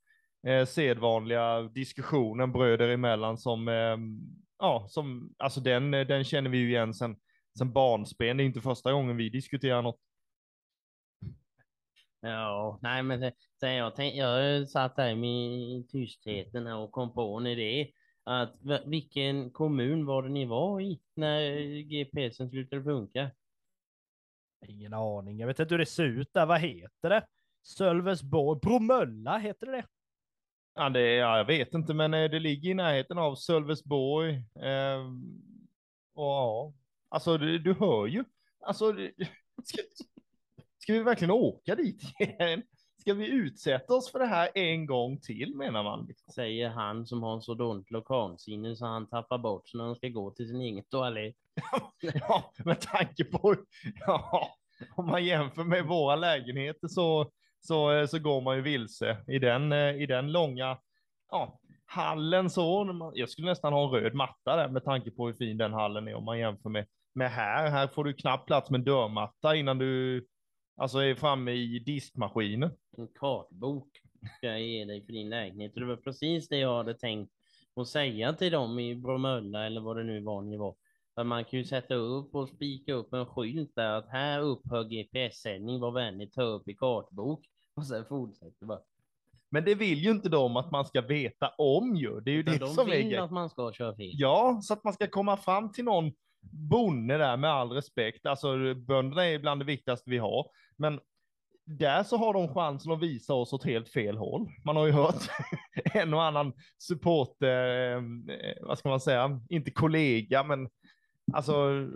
eh, sedvanliga diskussionen bröder emellan som, eh, ja, som, alltså den, den känner vi ju igen sen, sen barnsben. Det är inte första gången vi diskuterar något. Ja, nej men det, det jag, tänk, jag satt där i tystheten här och kom på en idé. Att vilken kommun var det ni var i när GPSen slutade funka? Ingen aning. Jag vet inte hur det ser ut där. Vad heter det? Sölvesborg, Bromölla heter det? Ja, det, ja, jag vet inte, men eh, det ligger i närheten av Sölvesborg. ehm, och ja, alltså du, du hör ju. Alltså, det- ska, ska vi verkligen åka dit igen? Ska vi utsätta oss för det här en gång till menar man? Säger han som har så dåligt lokalsinne så han tappar bort sig när han ska gå till sin egen toalett. Ja, med tanke på, ja, om man jämför med våra lägenheter så, så, så går man ju vilse i den, eh, i den långa, ja, hallen så. Jag skulle nästan ha en röd matta där med tanke på hur fin den hallen är om man jämför med, med här. Här får du knappt plats med en dörrmatta innan du, alltså är framme i diskmaskinen. En kartbok ska jag ge dig för din lägenhet. Det var precis det jag hade tänkt att säga till dem i Bromölla eller vad det nu var ni var. För man kan ju sätta upp och spika upp en skylt där att här upphör GPS-sändning, var vänlig ta upp i kartbok. Och sen fortsätter bara. Men det vill ju inte de att man ska veta om ju. Det är ju Utan det de som är vill grejen. att man ska köra fel. Ja, så att man ska komma fram till någon bonde där med all respekt. Alltså bönderna är bland det viktigaste vi har. Men där så har de chansen att visa oss åt helt fel håll. Man har ju hört en och annan supporter, eh, vad ska man säga, inte kollega, men alltså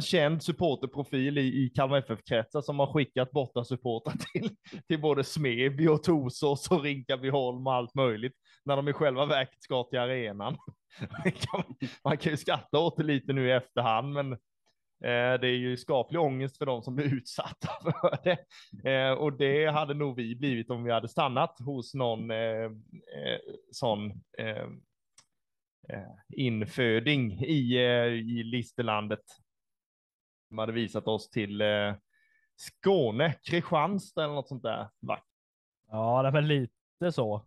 känd supporterprofil i, i Kalmar FF-kretsar som har skickat borta supportrar till, till både Smeby och Torsås och Rinkabyholm och allt möjligt när de i själva verket ska till arenan. Man- kan ju skratta åt det lite nu i efterhand, men eh, det är ju skaplig ångest för de som blir utsatta för det. Eh, och det hade nog vi blivit om vi hade stannat hos någon eh, eh sån eh, inföding i, i Listerlandet. De hade visat oss till eh, Skåne, Kristianstad eller något sånt där. Ja, det var lite så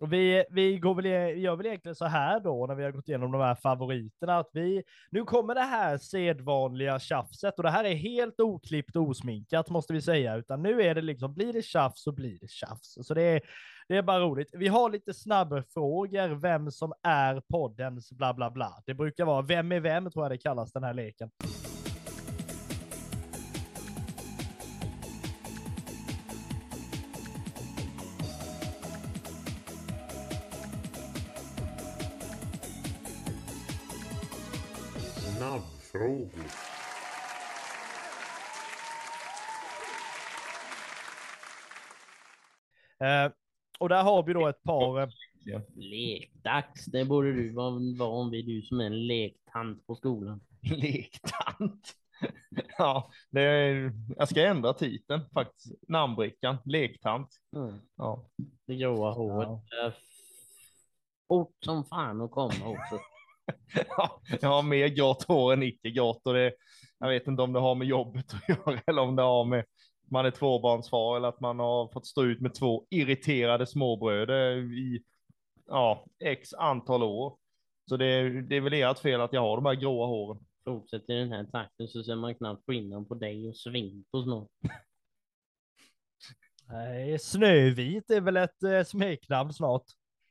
och vi, vi går väl, e, gör väl egentligen så här då, när vi har gått igenom de här favoriterna, att vi, nu kommer det här sedvanliga tjafset, och det här är helt oklippt och osminkat måste vi säga, utan nu är det liksom, blir det tjafs så blir det tjafs. Så det är, det är bara roligt. Vi har lite snabbfrågor, vem som är poddens bla bla bla. Det brukar vara vem är vem, tror jag det kallas, den här leken. Eh, och där har vi då ett par, eh, Lekdags, det borde du vara van vid, du som är en lektant på skolan. Lektant. Ja, det är, jag ska ändra titeln faktiskt. Namnbrickan, lektant. Mm. Ja. Det gråa håret. är Fort som fan att komma också. Ja, jag har mer grått hår än icke grått och det, jag vet inte om det har med jobbet att göra eller om det har med man är tvåbarnsfar eller att man har fått stå ut med två irriterade småbröder i ja, x antal år. Så det, är- det är väl ert fel att jag har de här gråa håren. Fortsätter i den här takten så ser man knappt skillnad på dig och Svinto snart. Nej, Snövit är väl ett eh, smeknamn snart.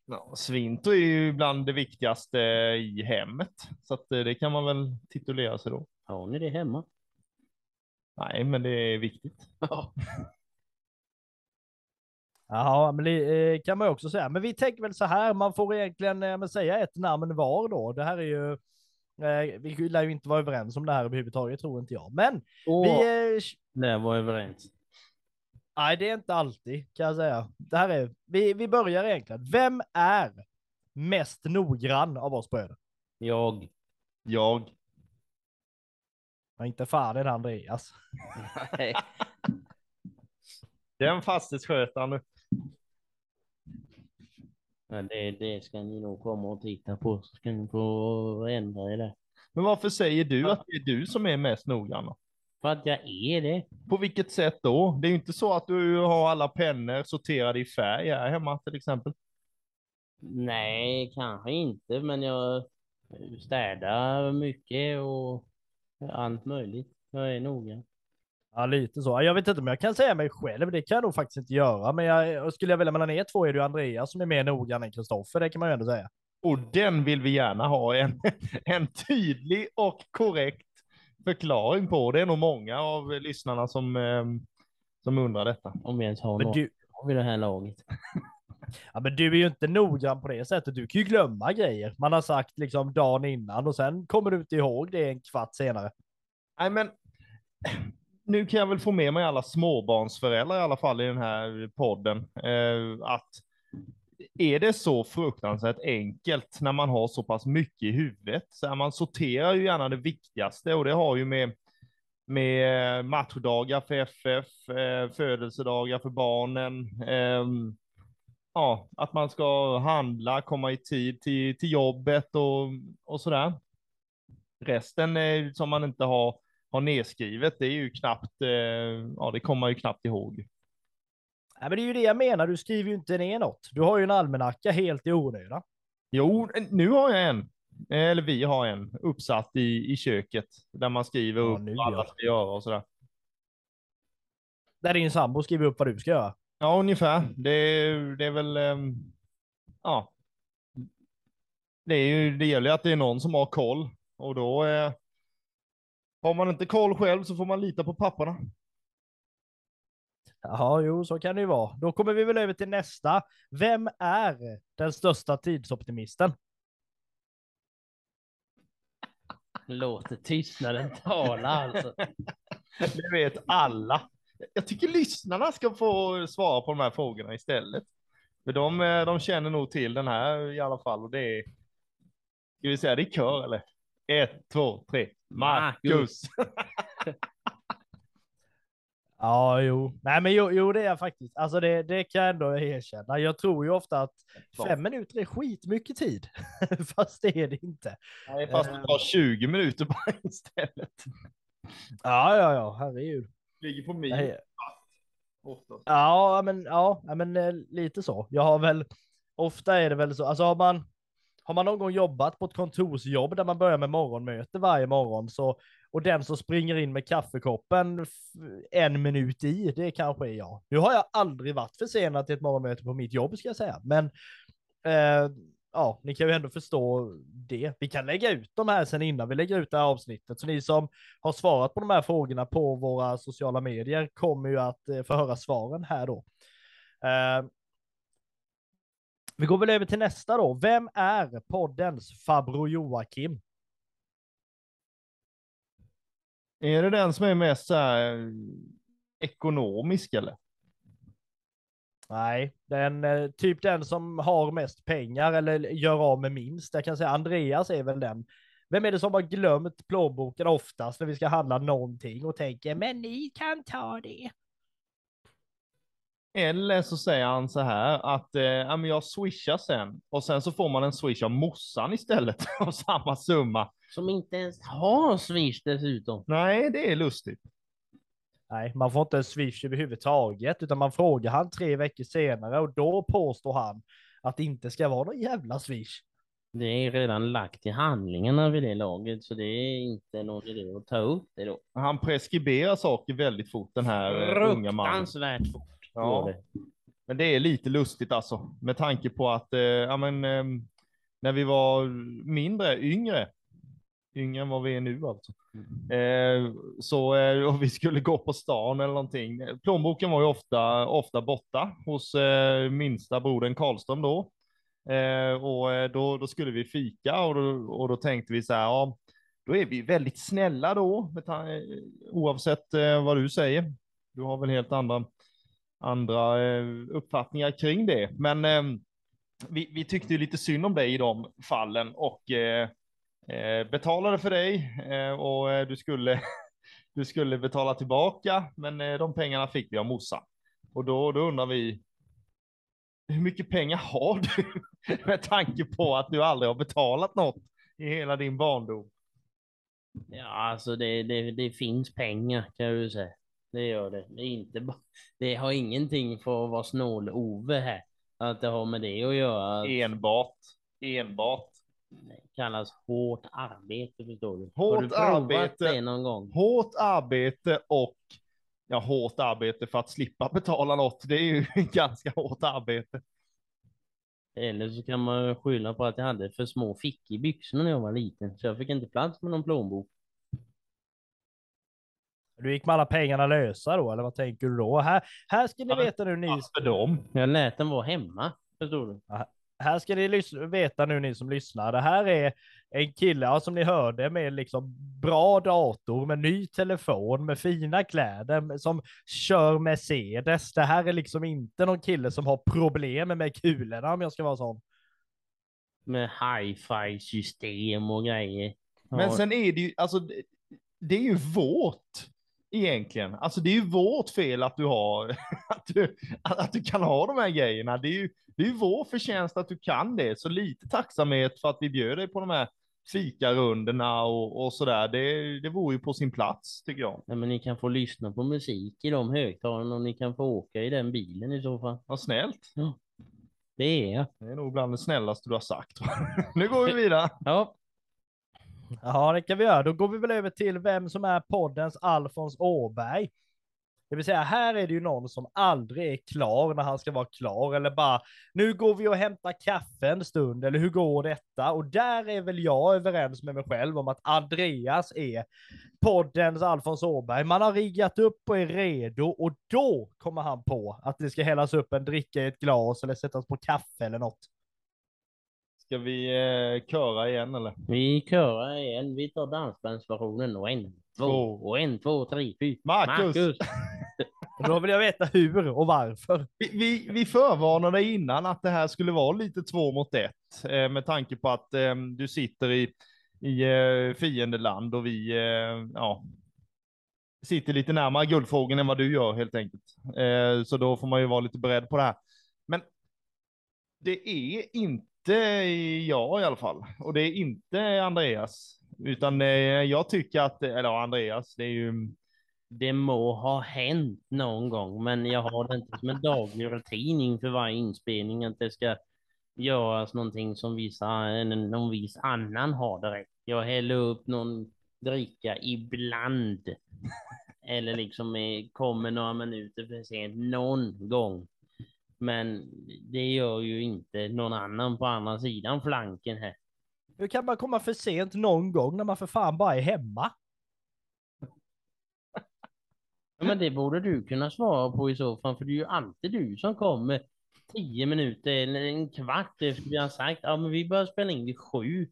Ja, Svinto är ju bland det viktigaste i hemmet, så att eh, det kan man väl titulera sig då. Har ni det hemma? Nej, men det är viktigt. Jaha, men det eh, kan man ju också säga. Men vi tänker väl så här, man får egentligen eh, men säga ett namn var då. Det här är ju, eh, vi lär ju inte vara överens om det här överhuvudtaget, tror inte jag. Men Åh, vi, eh, var överens. nej det är inte alltid kan jag säga. Det här är, vi, vi börjar egentligen. Vem är mest noggrann av oss bröder? Jag. Jag. Ja, inte fan är det Andreas. Nej. Den fastighetsskötaren nu. Ja, det, det ska ni nog komma och titta på så ska ni få ändra er där. Men varför säger du att det är du som är mest noggrann? För att jag är det. På vilket sätt då? Det är ju inte så att du har alla pennor sorterade i färg här hemma till exempel. Nej, kanske inte, men jag städar mycket och allt möjligt. Jag är noga. Ja, lite så. Jag vet inte om jag kan säga mig själv. Det kan jag nog faktiskt inte göra. Men jag, skulle jag välja mellan er två är det ju Andreas som är mer noggrann än Kristoffer. Det kan man ju ändå säga. Och den vill vi gärna ha en, en tydlig och korrekt förklaring på. Det är nog många av lyssnarna som, eh, som undrar detta. Om vi ens har något du, vid det här laget ja, men du är ju inte noggrann på det sättet. Du kan ju glömma grejer. Man har sagt liksom dagen innan och sen kommer du inte ihåg det en kvart senare. Nej, men nu kan jag väl få med mig alla småbarnsföräldrar i alla fall i den här podden. Eh, att är det så fruktansvärt enkelt när man har så pass mycket i huvudet? Så här, man sorterar ju gärna det viktigaste och det har ju med, med matchdagar för FF, eh, födelsedagar för barnen, ehm, ja, att man ska handla, komma i tid till, till jobbet och, och sådär. Resten eh, som man inte har, har nedskrivet, det är ju knappt, eh, ja det kommer man ju knappt ihåg. Nej, men det är ju det jag menar. Du skriver ju inte ner något. Du har ju en almanacka helt i onödan. Jo, nu har jag en, eller vi har en uppsatt i, i köket där man skriver Ja, upp vad alla ska göra och sådär. Där din sambo skriver upp vad du ska göra. Ja, ungefär. Det, det är väl, ehm, ja. Det, är ju, det gäller ju att det är någon som har koll och då eh, har man inte koll själv så får man lita på papporna. Ja, jo, så kan det ju vara. Då kommer vi väl över till nästa. Vem är den största tidsoptimisten? Låter tystnaden tala alltså. Det vet alla. Jag tycker lyssnarna ska få svara på de här frågorna istället. För de, eh, de känner nog till den här i alla fall och det är, ska vi säga det är kör eller? Ett, två, tre. Marcus. Ja, jo. Nej, men jo, jo det är jag faktiskt. Alltså det, det kan jag ändå erkänna. Jag tror ju ofta att fem minuter är skitmycket tid. Fast det är det inte. Nej, fast det tar 20 minuter bara istället. Ja, ja, ja, herregud. Ligger på Nej. min. Oftast. Ja, men, ja, men eh, lite så. Jag har väl, ofta är det väl så, alltså har man, har man någon gång jobbat på ett kontorsjobb där man börjar med morgonmöte varje morgon så, och den som springer in med kaffekoppen en minut i, det kanske är jag. Nu har jag aldrig varit försenad till ett morgonmöte på mitt jobb ska jag säga, men eh, ja, ni kan ju ändå förstå det. Vi kan lägga ut de här sen innan vi lägger ut det här avsnittet, så ni som har svarat på de här frågorna på våra sociala medier kommer ju att eh, få höra svaren här då. Uh, vi går väl över till nästa då. Vem är poddens farbror Joakim? Är det den som är mest så här, eh, ekonomisk eller? Nej, den, eh, typ den som har mest pengar eller gör av med minst. Jag kan säga Andreas är väl den. Vem är det som har glömt plånboken oftast när vi ska handla någonting och tänker men ni kan ta det. Eller så säger han så här att eh, ja, men jag swishar sen och sen så får man en swish av morsan istället av samma summa. Som inte ens har Swish dessutom. Nej, det är lustigt. Nej, man får inte en swish överhuvudtaget, utan man frågar han tre veckor senare och då påstår han att det inte ska vara någon jävla swish. Det är redan lagt i handlingarna vid det laget, så det är inte någon idé att ta upp det då. Han preskriberar saker väldigt fort den här eh, unga mannen. Fruktansvärt fort. Ja. Men det är lite lustigt alltså, med tanke på att eh, ja, men, eh, när vi var mindre, yngre, yngre än vad vi är nu alltså, eh, så eh, vi skulle gå på stan eller någonting. Plånboken var ju ofta, ofta borta hos eh, minsta brodern Karlström då. Eh, och eh, då, då skulle vi fika och då, och då tänkte vi så här, ja, då är vi väldigt snälla då, eh, oavsett vad du säger. Du har väl helt andra andra uppfattningar kring det. Men vi, vi tyckte ju lite synd om dig i de fallen och eh, betalade för dig eh, och eh, du skulle, du skulle betala tillbaka, men eh, de pengarna fick vi av morsan. Och då, då undrar vi, hur mycket pengar har du? Med tanke på att du aldrig har betalat något i hela din barndom. Ja, alltså det, det, det finns pengar kan jag ju säga. Det gör det. Det, inte det har ingenting för att vara snål-Ove här. Att det har med det att göra. Enbart, enbart. Det kallas hårt arbete förstår du. Hårt har du provat arbete. det någon gång? Hårt arbete och ja, hårt arbete för att slippa betala något. Det är ju ganska hårt arbete. Eller så kan man skylla på att jag hade för små fickor i byxorna när jag var liten. Så jag fick inte plats med någon plånbok. Du gick med alla pengarna lösa då, eller vad tänker du då? Här, här ska ni veta nu ni, För dem. Jag lät den vara hemma. Förstår du? Här ska ni veta nu ni som lyssnar. Det här är en kille, ja, som ni hörde, med liksom bra dator, med ny telefon, med fina kläder, som kör Mercedes. Det här är liksom inte någon kille som har problem med kulorna om jag ska vara sån. Med hi-fi system och grejer. Men sen är det ju, alltså, det- det är ju vårt egentligen. Alltså det är ju vårt fel att du har, att du, att du kan ha de här grejerna. Det är ju, det är vår förtjänst att du kan det. Så lite tacksamhet för att vi bjöd dig på de här fikarundorna och, och sådär. Det, det vore ju på sin plats tycker jag. Nej, men ni kan få lyssna på musik i de högtalarna och ni kan få åka i den bilen i så fall. Vad snällt. Det är jag. Det är nog bland det snällaste du har sagt. nu går vi vidare. Ja, Ja, det kan vi göra. Då går vi väl över till vem som är poddens Alfons Åberg. Det vill säga, här är det ju någon som aldrig är klar när han ska vara klar, eller bara nu går vi och hämtar kaffe en stund, eller hur går detta? Och där är väl jag överens med mig själv om att Andreas är poddens Alfons Åberg. Man har riggat upp och är redo och då kommer han på att det ska hällas upp en dricka i ett glas eller sättas på kaffe eller något. Ska vi eh, köra igen eller? vi körar igen. Vi tar dansbandsversionen och en, två, Två. och en, två, tre, fyra. Marcus. Och då vill jag veta hur och varför. Vi, vi, vi förvarnade innan att det här skulle vara lite två mot ett eh, med tanke på att eh, du sitter i, i eh, fiendeland och vi eh, ja, sitter lite närmare guldfrågan än vad du gör helt enkelt. Eh, så då får man ju vara lite beredd på det här. Men det är inte jag i alla fall och det är inte Andreas utan eh, jag tycker att, eller Andreas, det är ju Det må ha hänt någon gång, men jag har det inte som en daglig rutin inför varje inspelning att det ska göras någonting som vissa, någon viss annan har direkt. Jag häller upp någon dricka ibland. Eller liksom eh, kommer några minuter för sent någon gång. Men det gör ju inte någon annan på andra sidan flanken här. Hur kan man komma för sent någon gång när man för fan bara är hemma? Ja, men det borde du kunna svara på i så fall, för det är ju alltid du som kommer tio minuter eller en kvart efter vi har sagt ja, men vi börjar spela in vid sju.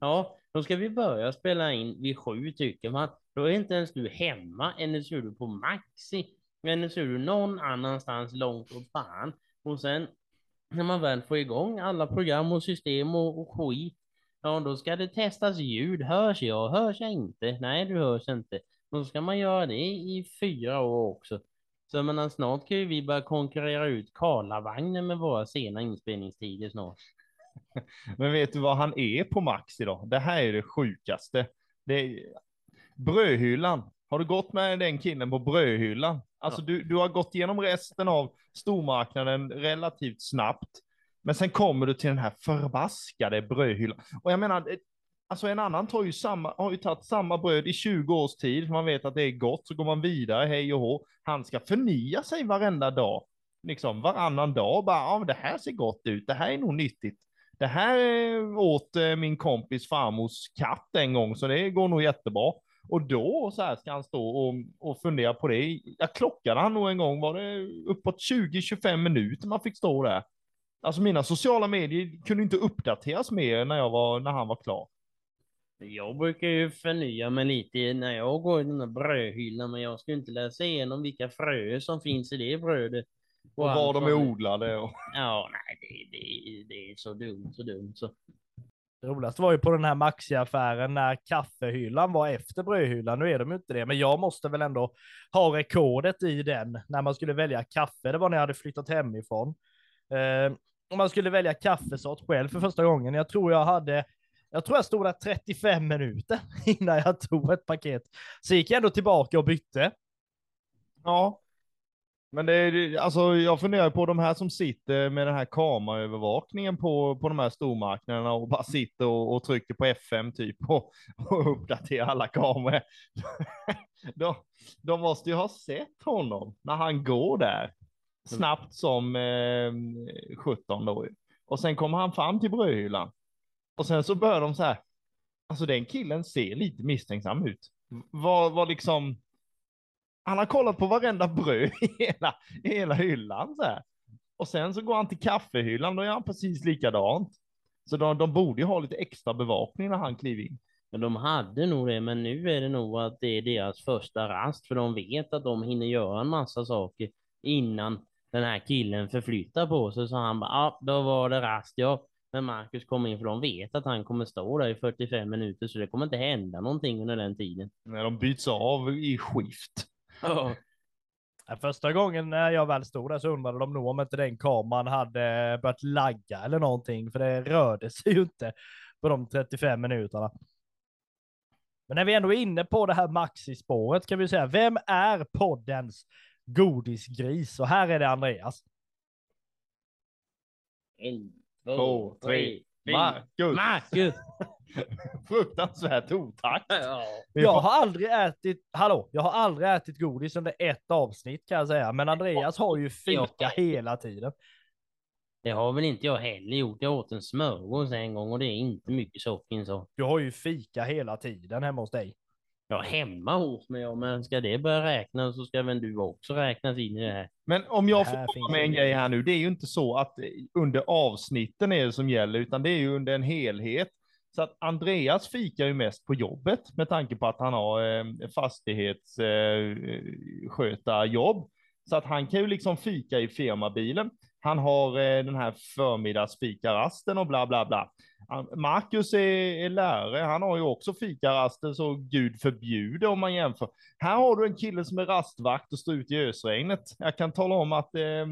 Ja, då ska vi börja spela in vid sju tycker man. Då är inte ens du hemma, eller så är du på Maxi, eller så är du någon annanstans långt åt fan. Och sen när man väl får igång alla program och system och, och skit, Ja, då ska det testas ljud. Hörs jag? Hörs jag inte? Nej, du hörs inte. Då ska man göra det i fyra år också. Så jag menar, snart kan ju vi börja konkurrera ut Karlavagnen med våra sena inspelningstider snart. Men vet du vad han är på max idag? Det här är det sjukaste. Det är... Brödhyllan. Har du gått med den killen på brödhyllan? Alltså du, du har gått igenom resten av stormarknaden relativt snabbt. Men sen kommer du till den här förbaskade brödhyllan. Och jag menar, det- alltså en annan tar ju samma, har ju tagit samma bröd i 20 års tid, för man vet att det är gott, så går man vidare, hej och hå. Han ska förnya sig varenda dag. Liksom varannan dag, bara, ja det här ser gott ut, det här är nog nyttigt. Det här eh, åt eh, min kompis farmors katt en gång, så det går nog jättebra. Och då så här ska han stå och, och fundera på det. Jag klockade han nog en gång, var det uppåt 20-25 minuter man fick stå där. Alltså mina sociala medier kunde inte uppdateras mer när, jag var, när han var klar. Jag brukar ju förnya mig lite när jag går i den där brödhyllan, men jag ska inte läsa igenom vilka fröer som finns i det brödet. Och var allt de är odlade. Och... Ja, nej, det, det, det är så dumt, så dumt så. Det roligaste var ju på den här Maxi-affären när kaffehyllan var efter brödhyllan. Nu är de ju inte det, men jag måste väl ändå ha rekordet i den när man skulle välja kaffe. Det var när jag hade flyttat hemifrån. Eh, och man skulle välja kaffesort själv för första gången. Jag tror jag hade, jag tror jag stod där 35 minuter innan jag tog ett paket. Så gick jag ändå tillbaka och bytte. Ja. Men det är, alltså jag funderar på de här som sitter med den här kameraövervakningen på, på de här stormarknaderna och bara sitter och, och trycker på F5 typ och, och uppdaterar alla kameror. de, de måste ju ha sett honom när han går där. Snabbt som eh, 17 då. Och sen kommer han fram till brödhyllan. Och sen så börjar de så här. Alltså den killen ser lite misstänksam ut. Var, vad liksom. Han har kollat på varenda bröd i hela, i hela hyllan så här. Och sen så går han till kaffehyllan, då är han precis likadant. Så de, de borde ju ha lite extra bevakning när han kliver in. Men de hade nog det, men nu är det nog att det är deras första rast, för de vet att de hinner göra en massa saker innan den här killen förflyttar på sig. Så han bara, ja, då var det rast, ja. Men Marcus kommer in, för de vet att han kommer stå där i 45 minuter, så det kommer inte hända någonting under den tiden. När de byts av i skift. Ja. Första gången när jag väl stod där så undrade de nog om inte den kameran hade börjat lagga eller någonting, för det rörde sig ju inte på de 35 minuterna. Men när vi ändå är inne på det här Maxi-spåret kan vi säga, vem är poddens godisgris? Och här är det Andreas. En, Två, tre. Marcus! Marcus! Fruktansvärt otakt. Ja. Jag har aldrig ätit, hallå, jag har aldrig ätit godis under ett avsnitt kan jag säga, men Andreas har ju fika hela tiden. Det har väl inte jag heller gjort. Jag åt en smörgås en gång och det är inte mycket socker i en sån. Du har ju fika hela tiden hemma hos dig. Ja, hemma hos mig, ja, men ska det börja räknas så ska väl du också räknas in i det här. Men om jag får komma med en grej här nu, det är ju inte så att eh, under avsnitten är det som gäller, utan det är ju under en helhet. Så att Andreas fikar ju mest på jobbet med tanke på att han har eh, fastighetsskötarjobb. Så att han kan ju liksom fika i firmabilen. Han har eh, den här förmiddagsfikarasten och bla bla bla. Marcus är, är lärare, han har ju också fikaraster så gud förbjude om man jämför. Här har du en kille som är rastvakt och står ute i ösregnet. Jag kan tala om att eh,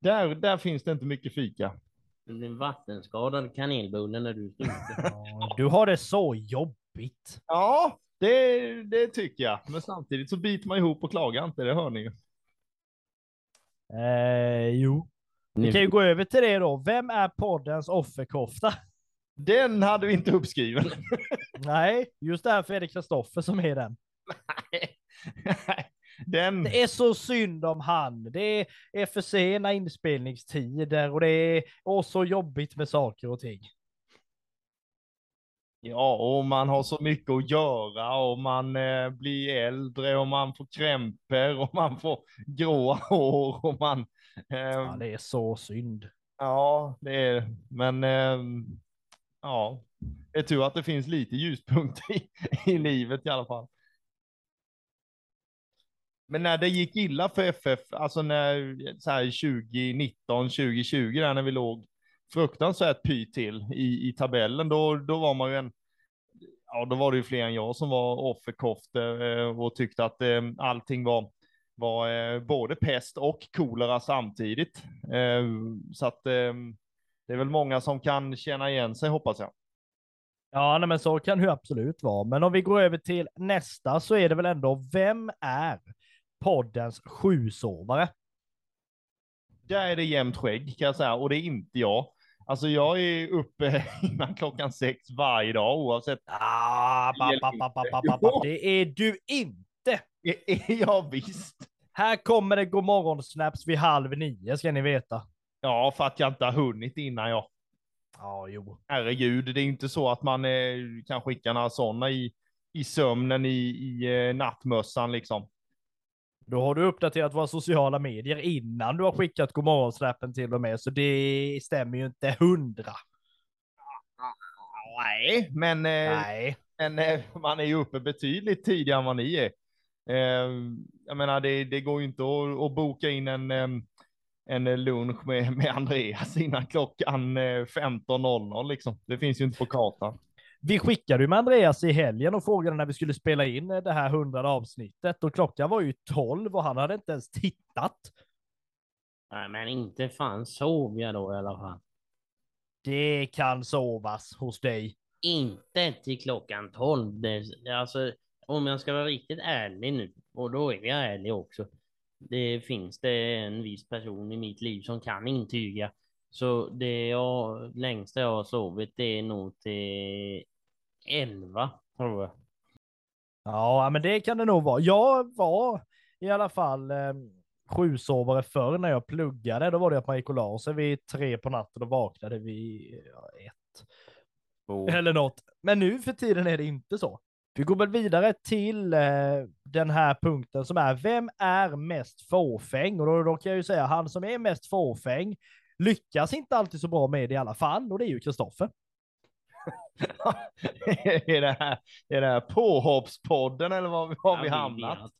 där, där finns det inte mycket fika. Det blir en vattenskadad kanelbulle när du står ute. Du har det så jobbigt. Ja, det, det tycker jag. Men samtidigt så biter man ihop och klagar inte, det hör ni ju. Eh, jo. Vi kan ju gå över till det då. Vem är poddens offerkofta? Den hade vi inte uppskriven. Nej, just därför är det Kristoffer som är den. Den, Det är så synd om han. Det är för sena inspelningstider och det är så jobbigt med saker och ting. ja, och man har så mycket att göra och man eh, blir äldre och man får krämpor och man får gråa hår och man... Ja, det är så synd. Ja, det är Men ehm, ja, det är tur att det finns lite ljuspunkter i, i livet i alla fall. Men när det gick illa för FF, alltså när så här 2019, 2020 där när vi låg fruktansvärt py till i, i tabellen, då, då var man ju en, ja då var det ju fler än jag som var offerkofte eh, och tyckte att eh, allting var, var eh, både pest och kolera samtidigt. Eh, så att eh, det är väl många som kan känna igen sig hoppas jag. Ja, nej, men så kan det absolut vara. Men om vi går över till nästa så är det väl ändå, vem är poddens sjusovare? Där är det jämnt skägg kan jag säga och det är inte jag. Alltså jag är uppe innan klockan sex varje dag oavsett. Ah, ba, ba, ba. Det är du inte. Jag visst. Här kommer det godmorgon-snaps vid halv nio ska ni veta. Ja, för att jag inte har hunnit innan jag. Ja, jo. Herregud, det är inte så att man eh, kan skicka några sådana i, i sömnen i, i eh, nattmössan liksom. Då har du uppdaterat våra sociala medier innan du har skickat godmorgonsnappen till och med, så det stämmer ju inte hundra. Nej, men, eh, Nej. men eh, man är ju uppe betydligt tidigare än vad ni är. Eh, jag menar, det, det går ju inte att, att boka in en, em, en lunch med, med Andreas innan klockan eh, 15.00 liksom. Det finns ju inte på kartan. Vi skickade ju med Andreas i helgen och frågade när vi skulle spela in det här hundrade avsnittet och klockan var ju 12 och han hade inte ens tittat. Nej, men inte fan sov jag då i alla fall. Det kan sovas hos dig. Inte till klockan 12. Det, alltså, om jag ska vara riktigt ärlig nu, och då är jag ärlig också. Det finns det en viss person i mitt liv som kan intyga. Så det jag, längsta jag har sovit, det är nog till 11, tror jag. Ja, men det kan det nog vara. Jag var i alla fall eh, sjusovare förr när jag pluggade. Då var det att man gick och la sig vid tre på natten och vaknade vid ja, ett. Eller något. Men nu för tiden är det inte så. Vi går väl vidare till eh, den här punkten som är vem är mest fåfäng? Och då, då kan jag ju säga han som är mest fåfäng lyckas inte alltid så bra med det i alla fall och det är ju Kristoffer. är, det här, är det här påhoppspodden eller var har vi hamnat?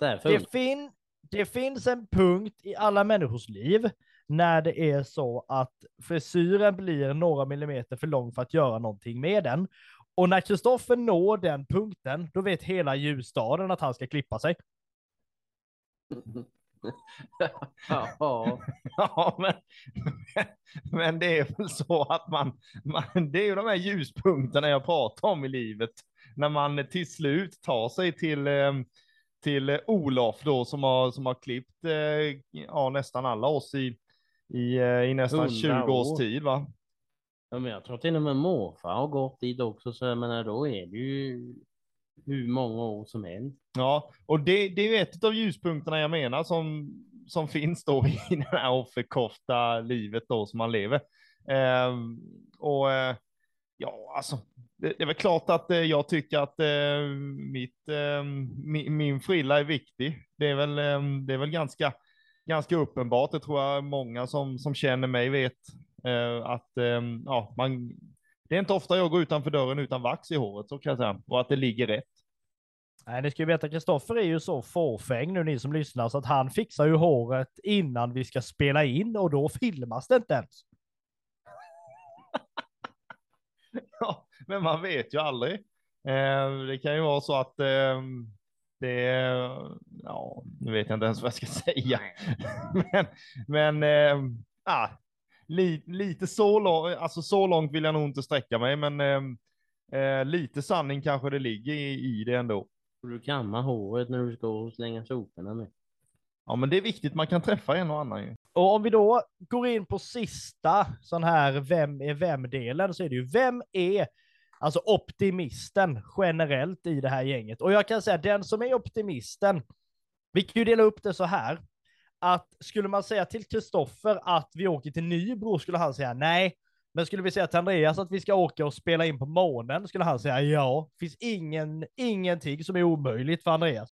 det Det, fin det finns en punkt i alla människors liv när det är så att frisyren blir några millimeter för lång för att göra någonting med den. Och när Kristoffer når den punkten, då vet hela ljusstaden att han ska klippa sig. Ja, Ja, men, men det är väl så att man, man, det är ju de här ljuspunkterna jag pratar om i livet. När man till slut tar sig till, eh, till Olof då som har, som har klippt eh, ja, nästan alla oss i, i, eh, i nästan 100 20 års år. tid va. Ja, men jag tror till och med morfar har gått dit också, så jag menar då är det ju hur många år som helst. Ja, och det, det är ju ett av ljuspunkterna jag menar som, som finns då i det här offerkofta livet då som man lever. Eh, och eh, ja, alltså, det, det är väl klart att eh, jag tycker att eh, mitt, eh, min, min frilla är viktig. Det är väl, eh, det är väl ganska, ganska uppenbart. Det tror jag många som, som känner mig vet att eh, ja, man, det är inte ofta jag går utanför dörren utan vax i håret, så kan jag säga, och att det ligger rätt. Nej, ni ska ju veta, Kristoffer är ju så fåfäng nu ni som lyssnar, så att han fixar ju håret innan vi ska spela in och då filmas det inte ens. Ja, men man vet ju aldrig. Eh, det kan ju vara så att eh, det ja, nu vet jag inte ens vad jag ska säga. men, men eh, ah, li, lite så långt, alltså så långt vill jag nog inte sträcka mig, men eh, eh, lite sanning kanske det ligger i, i det ändå. Du kammar håret när du ska och slänga soporna med. Ja, men det är viktigt, man kan träffa en och annan ju. Och om vi då går in på sista sån här vem är vem-delen så är det ju vem är alltså optimisten generellt i det här gänget. Och jag kan säga den som är optimisten, vi kan ju dela upp det så här, att skulle man säga till Kristoffer att vi åker till Nybro skulle han säga nej. Men skulle vi säga till Andreas att vi ska åka och spela in på månen skulle han säga ja. Finns ingen, ingenting som är omöjligt för Andreas.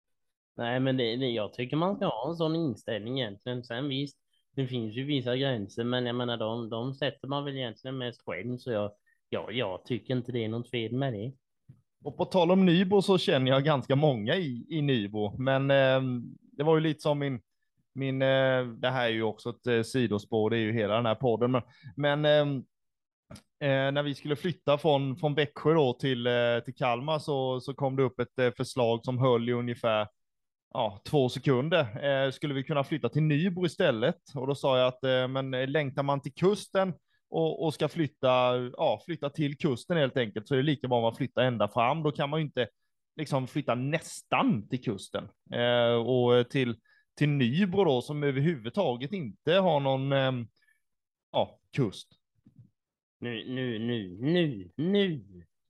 Nej, men det, det, jag tycker man ska ha en sån inställning egentligen. Sen visst, det finns ju vissa gränser, men jag menar de, de sätter man väl egentligen mest själv, så jag, jag, jag tycker inte det är något fel med det. Och på tal om Nybro så känner jag ganska många i, i Nybro, men eh, det var ju lite som min, min, eh, det här är ju också ett eh, sidospår, det är ju hela den här podden, men, men ehm, eh, när vi skulle flytta från, från Växjö då till, till Kalmar så, så kom det upp ett förslag som höll i ungefär ja, två sekunder. Eh, skulle vi kunna flytta till Nybro istället? Och då sa jag att eh, men längtar man till kusten och, och ska flytta, ja, flytta till kusten helt enkelt så är det lika bra om man flyttar ända fram. Då kan man ju inte liksom flytta nästan till kusten eh, och till till Nybro då som överhuvudtaget inte har någon eh, ja, kust. Nu, nu, nu, nu, nu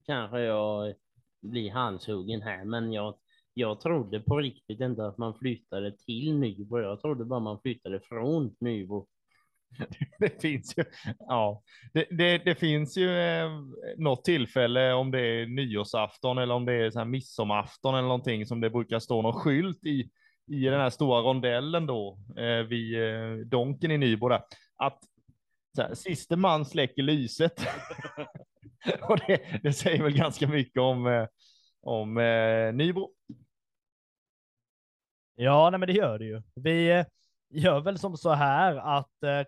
kanske jag blir halshuggen här, men jag, jag trodde på riktigt inte att man flyttade till Nybro. Jag trodde bara man flyttade från Nybro. det finns ju, ja, det, det, det, finns ju eh, något tillfälle om det är nyårsafton eller om det är så här midsommarafton eller någonting som det brukar stå någon skylt i, i den här stora rondellen då eh, vid eh, Donken i Nybro där, att så här, siste man släcker lyset. och det, det, säger väl ganska mycket om, eh, om eh, Nybro. Ja, nej, men det gör det ju. Vi eh, gör väl som så här att eh,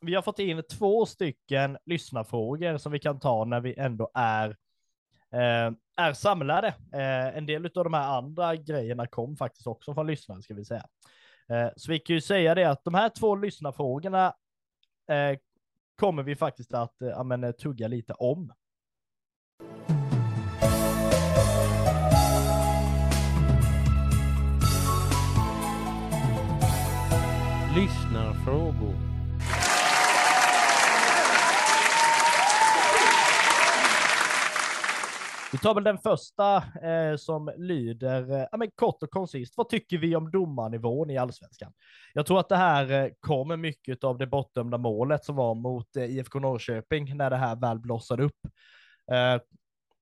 vi har fått in två stycken lyssnarfrågor som vi kan ta när vi ändå är, eh, är samlade. Eh, en del av de här andra grejerna kom faktiskt också från lyssnare ska vi säga. Eh, så vi kan ju säga det att de här två lyssnarfrågorna eh, kommer vi faktiskt att eh, amen, eh, tugga lite om. Lyssnarfrågor. Vi tar väl den första eh, som lyder, eh, ja, men kort och koncist, vad tycker vi om domarnivån i allsvenskan? Jag tror att det här eh, kommer mycket av det bortdömda målet som var mot eh, IFK Norrköping när det här väl blossade upp. Eh,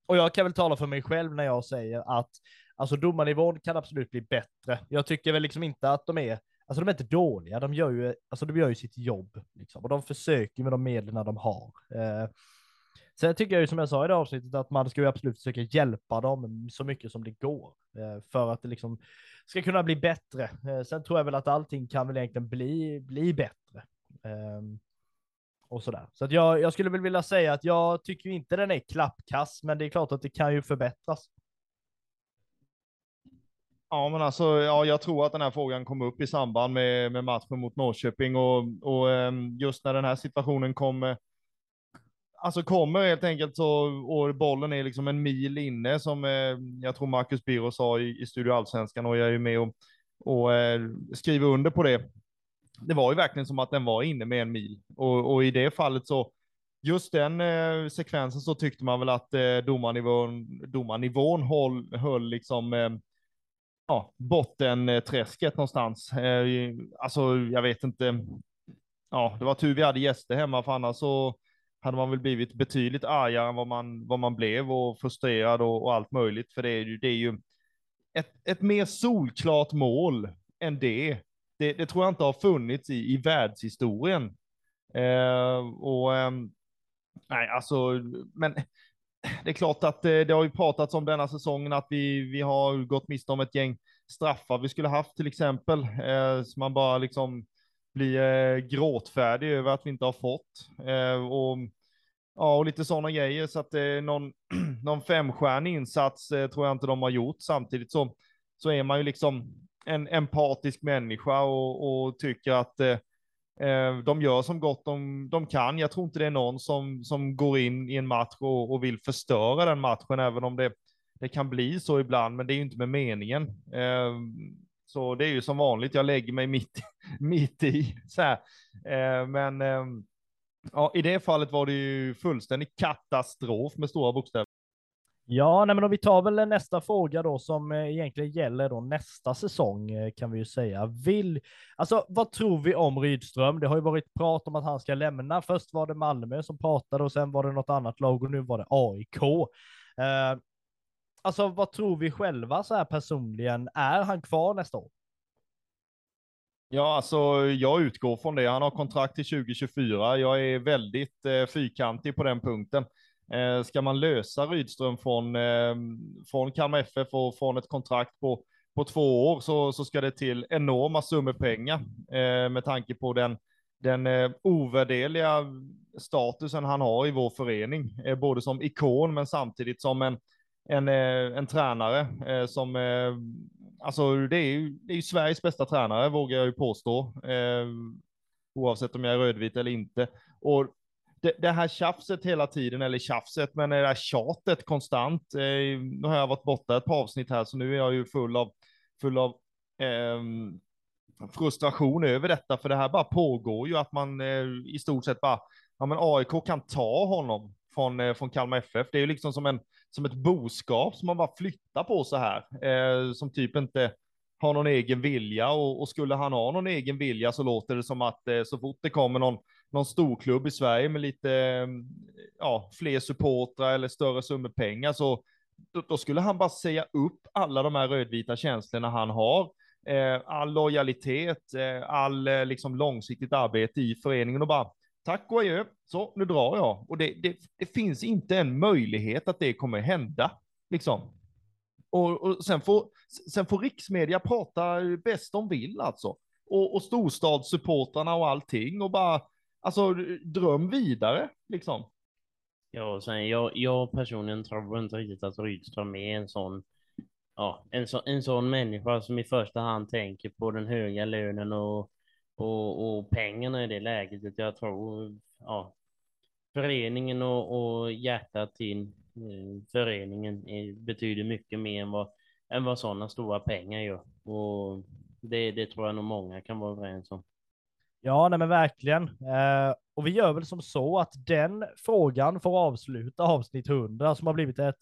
och jag kan väl tala för mig själv när jag säger att alltså domarnivån kan absolut bli bättre. Jag tycker väl liksom inte att de är Alltså de är inte dåliga, de gör ju, alltså de gör ju sitt jobb. Liksom. Och de försöker med de medlen de har. Eh, Sen tycker jag ju som jag sa i det avsnittet att man ska ju absolut försöka hjälpa dem så mycket som det går. Eh, för att det liksom ska kunna bli bättre. Eh, sen tror jag väl att allting kan väl egentligen bli, bli bättre. Ehm, och sådär. Så att jag, jag skulle väl vilja säga att jag tycker inte den är klappkass, men det är klart att det kan ju förbättras. Ja, men alltså, ja, jag tror att den här frågan kom upp i samband med, med matchen mot Norrköping och, och ehm, just när den här situationen kom. Eh, alltså kommer helt enkelt så, och bollen är liksom en mil inne som eh, jag tror Marcus Birro sa i, i Studio Allsvenskan och jag är ju med och, och eh, skriver under på det. Det var ju verkligen som att den var inne med en mil och, och i det fallet så just den eh, sekvensen så tyckte man väl att eh, domarnivån, domarnivån höll, höll liksom eh, ja, bottenträsket någonstans. Eh, alltså, jag vet inte. Ja, det var tur vi hade gäster hemma, för annars så hade man väl blivit betydligt argare än vad man, vad man blev och frustrerad och, och allt möjligt. För det är ju, det är ju ett, ett mer solklart mål än det. Det, det tror jag inte har funnits i, i världshistorien. Eh, och eh, nej, alltså, men det är klart att eh, det har ju pratats om denna säsongen att vi, vi har gått miste om ett gäng straffar vi skulle haft till exempel. Eh, så man bara liksom blir eh, gråtfärdig över att vi inte har fått. Eh, och, ja, och lite sådana grejer. Så att eh, någon, någon femstjärnig insats eh, tror jag inte de har gjort. Samtidigt så, så är man ju liksom en empatisk människa och, och tycker att eh, eh, de gör som gott de, de kan. Jag tror inte det är någon som, som går in i en match och, och vill förstöra den matchen, även om det, det kan bli så ibland, men det är ju inte med meningen. Eh, så det är ju som vanligt, jag lägger mig mitt, mitt i. Så här. Eh, men ehm, ja, i det fallet var det ju fullständig katastrof med stora bokstäver. Ja, nej, men om vi tar väl nästa fråga då som eh, egentligen gäller då nästa säsong eh, kan vi ju säga. Vill, alltså vad tror vi om Rydström? Det har ju varit prat om att han ska lämna. Först var det Malmö som pratade och sen var det något annat lag och nu var det AIK. Eh, alltså vad tror vi själva så här personligen? Är han kvar nästa år? Ja, alltså jag utgår från det. Han har kontrakt till 2024. Jag är väldigt eh, fyrkantig på den punkten. Eh, ska man lösa Rydström från, eh, från Kalmar FF och från ett kontrakt på, på två år så, så ska det till enorma summor pengar eh, med tanke på den, den eh, ovärderliga statusen han har i vår förening, eh, både som ikon men samtidigt som en, en, eh, en tränare eh, som, eh, alltså det är, ju, det är ju Sveriges bästa tränare vågar jag ju påstå, eh, oavsett om jag är rödvit eller inte. Och det, det, här tjafset hela tiden, eller tjafset, men det här tjatet konstant. Eh, nu har jag varit borta ett par avsnitt här, så nu är jag ju full av, full av eh, frustration över detta, för det här bara pågår ju att man eh, i stort sett bara, ja men AIK kan ta honom från, eh, från Kalmar FF. Det är ju liksom som, en, som ett boskap som man bara flyttar på så här, eh, som typ inte har någon egen vilja och, och, skulle han ha någon egen vilja så låter det som att eh, så fort det kommer någon, någon storklubb i Sverige med lite mm, ja, fler supportrar eller större summor pengar så då, då, skulle han bara säga upp alla de här rödvita känslorna han har. Eh, all lojalitet, eh, all eh, liksom långsiktigt arbete i föreningen och bara tack och adjö, så nu drar jag. Och det, det, det finns inte en möjlighet att det kommer hända. Liksom. Och, och sen, får, sen får riksmedia prata bäst de vill alltså. Och, och storstadssupportrarna och allting och bara, alltså dröm vidare liksom. Ja, sen jag, jag personligen tror inte riktigt att Rydström är en sån, ja, en, så, en sån människa som i första hand tänker på den höga lönen och, och, och pengarna i det läget. Jag tror, ja, föreningen och, och hjärtat till Eh, föreningen eh, betyder mycket mer än vad, än vad sådana stora pengar gör. Och det, det tror jag nog många kan vara överens om. Ja, nej men verkligen. Eh, och vi gör väl som så att den frågan får avsluta avsnitt 100 som har blivit ett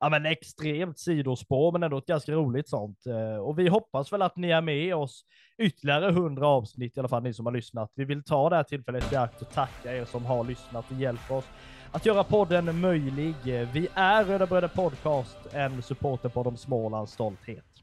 ja, men extremt sidospår, men ändå ett ganska roligt sånt. Eh, och vi hoppas väl att ni är med oss ytterligare 100 avsnitt, i alla fall ni som har lyssnat. Vi vill ta det här tillfället i akt och tacka er som har lyssnat och hjälpt oss att göra podden möjlig. Vi är Röda Bröder Podcast, en supporter på de Smålands stolthet.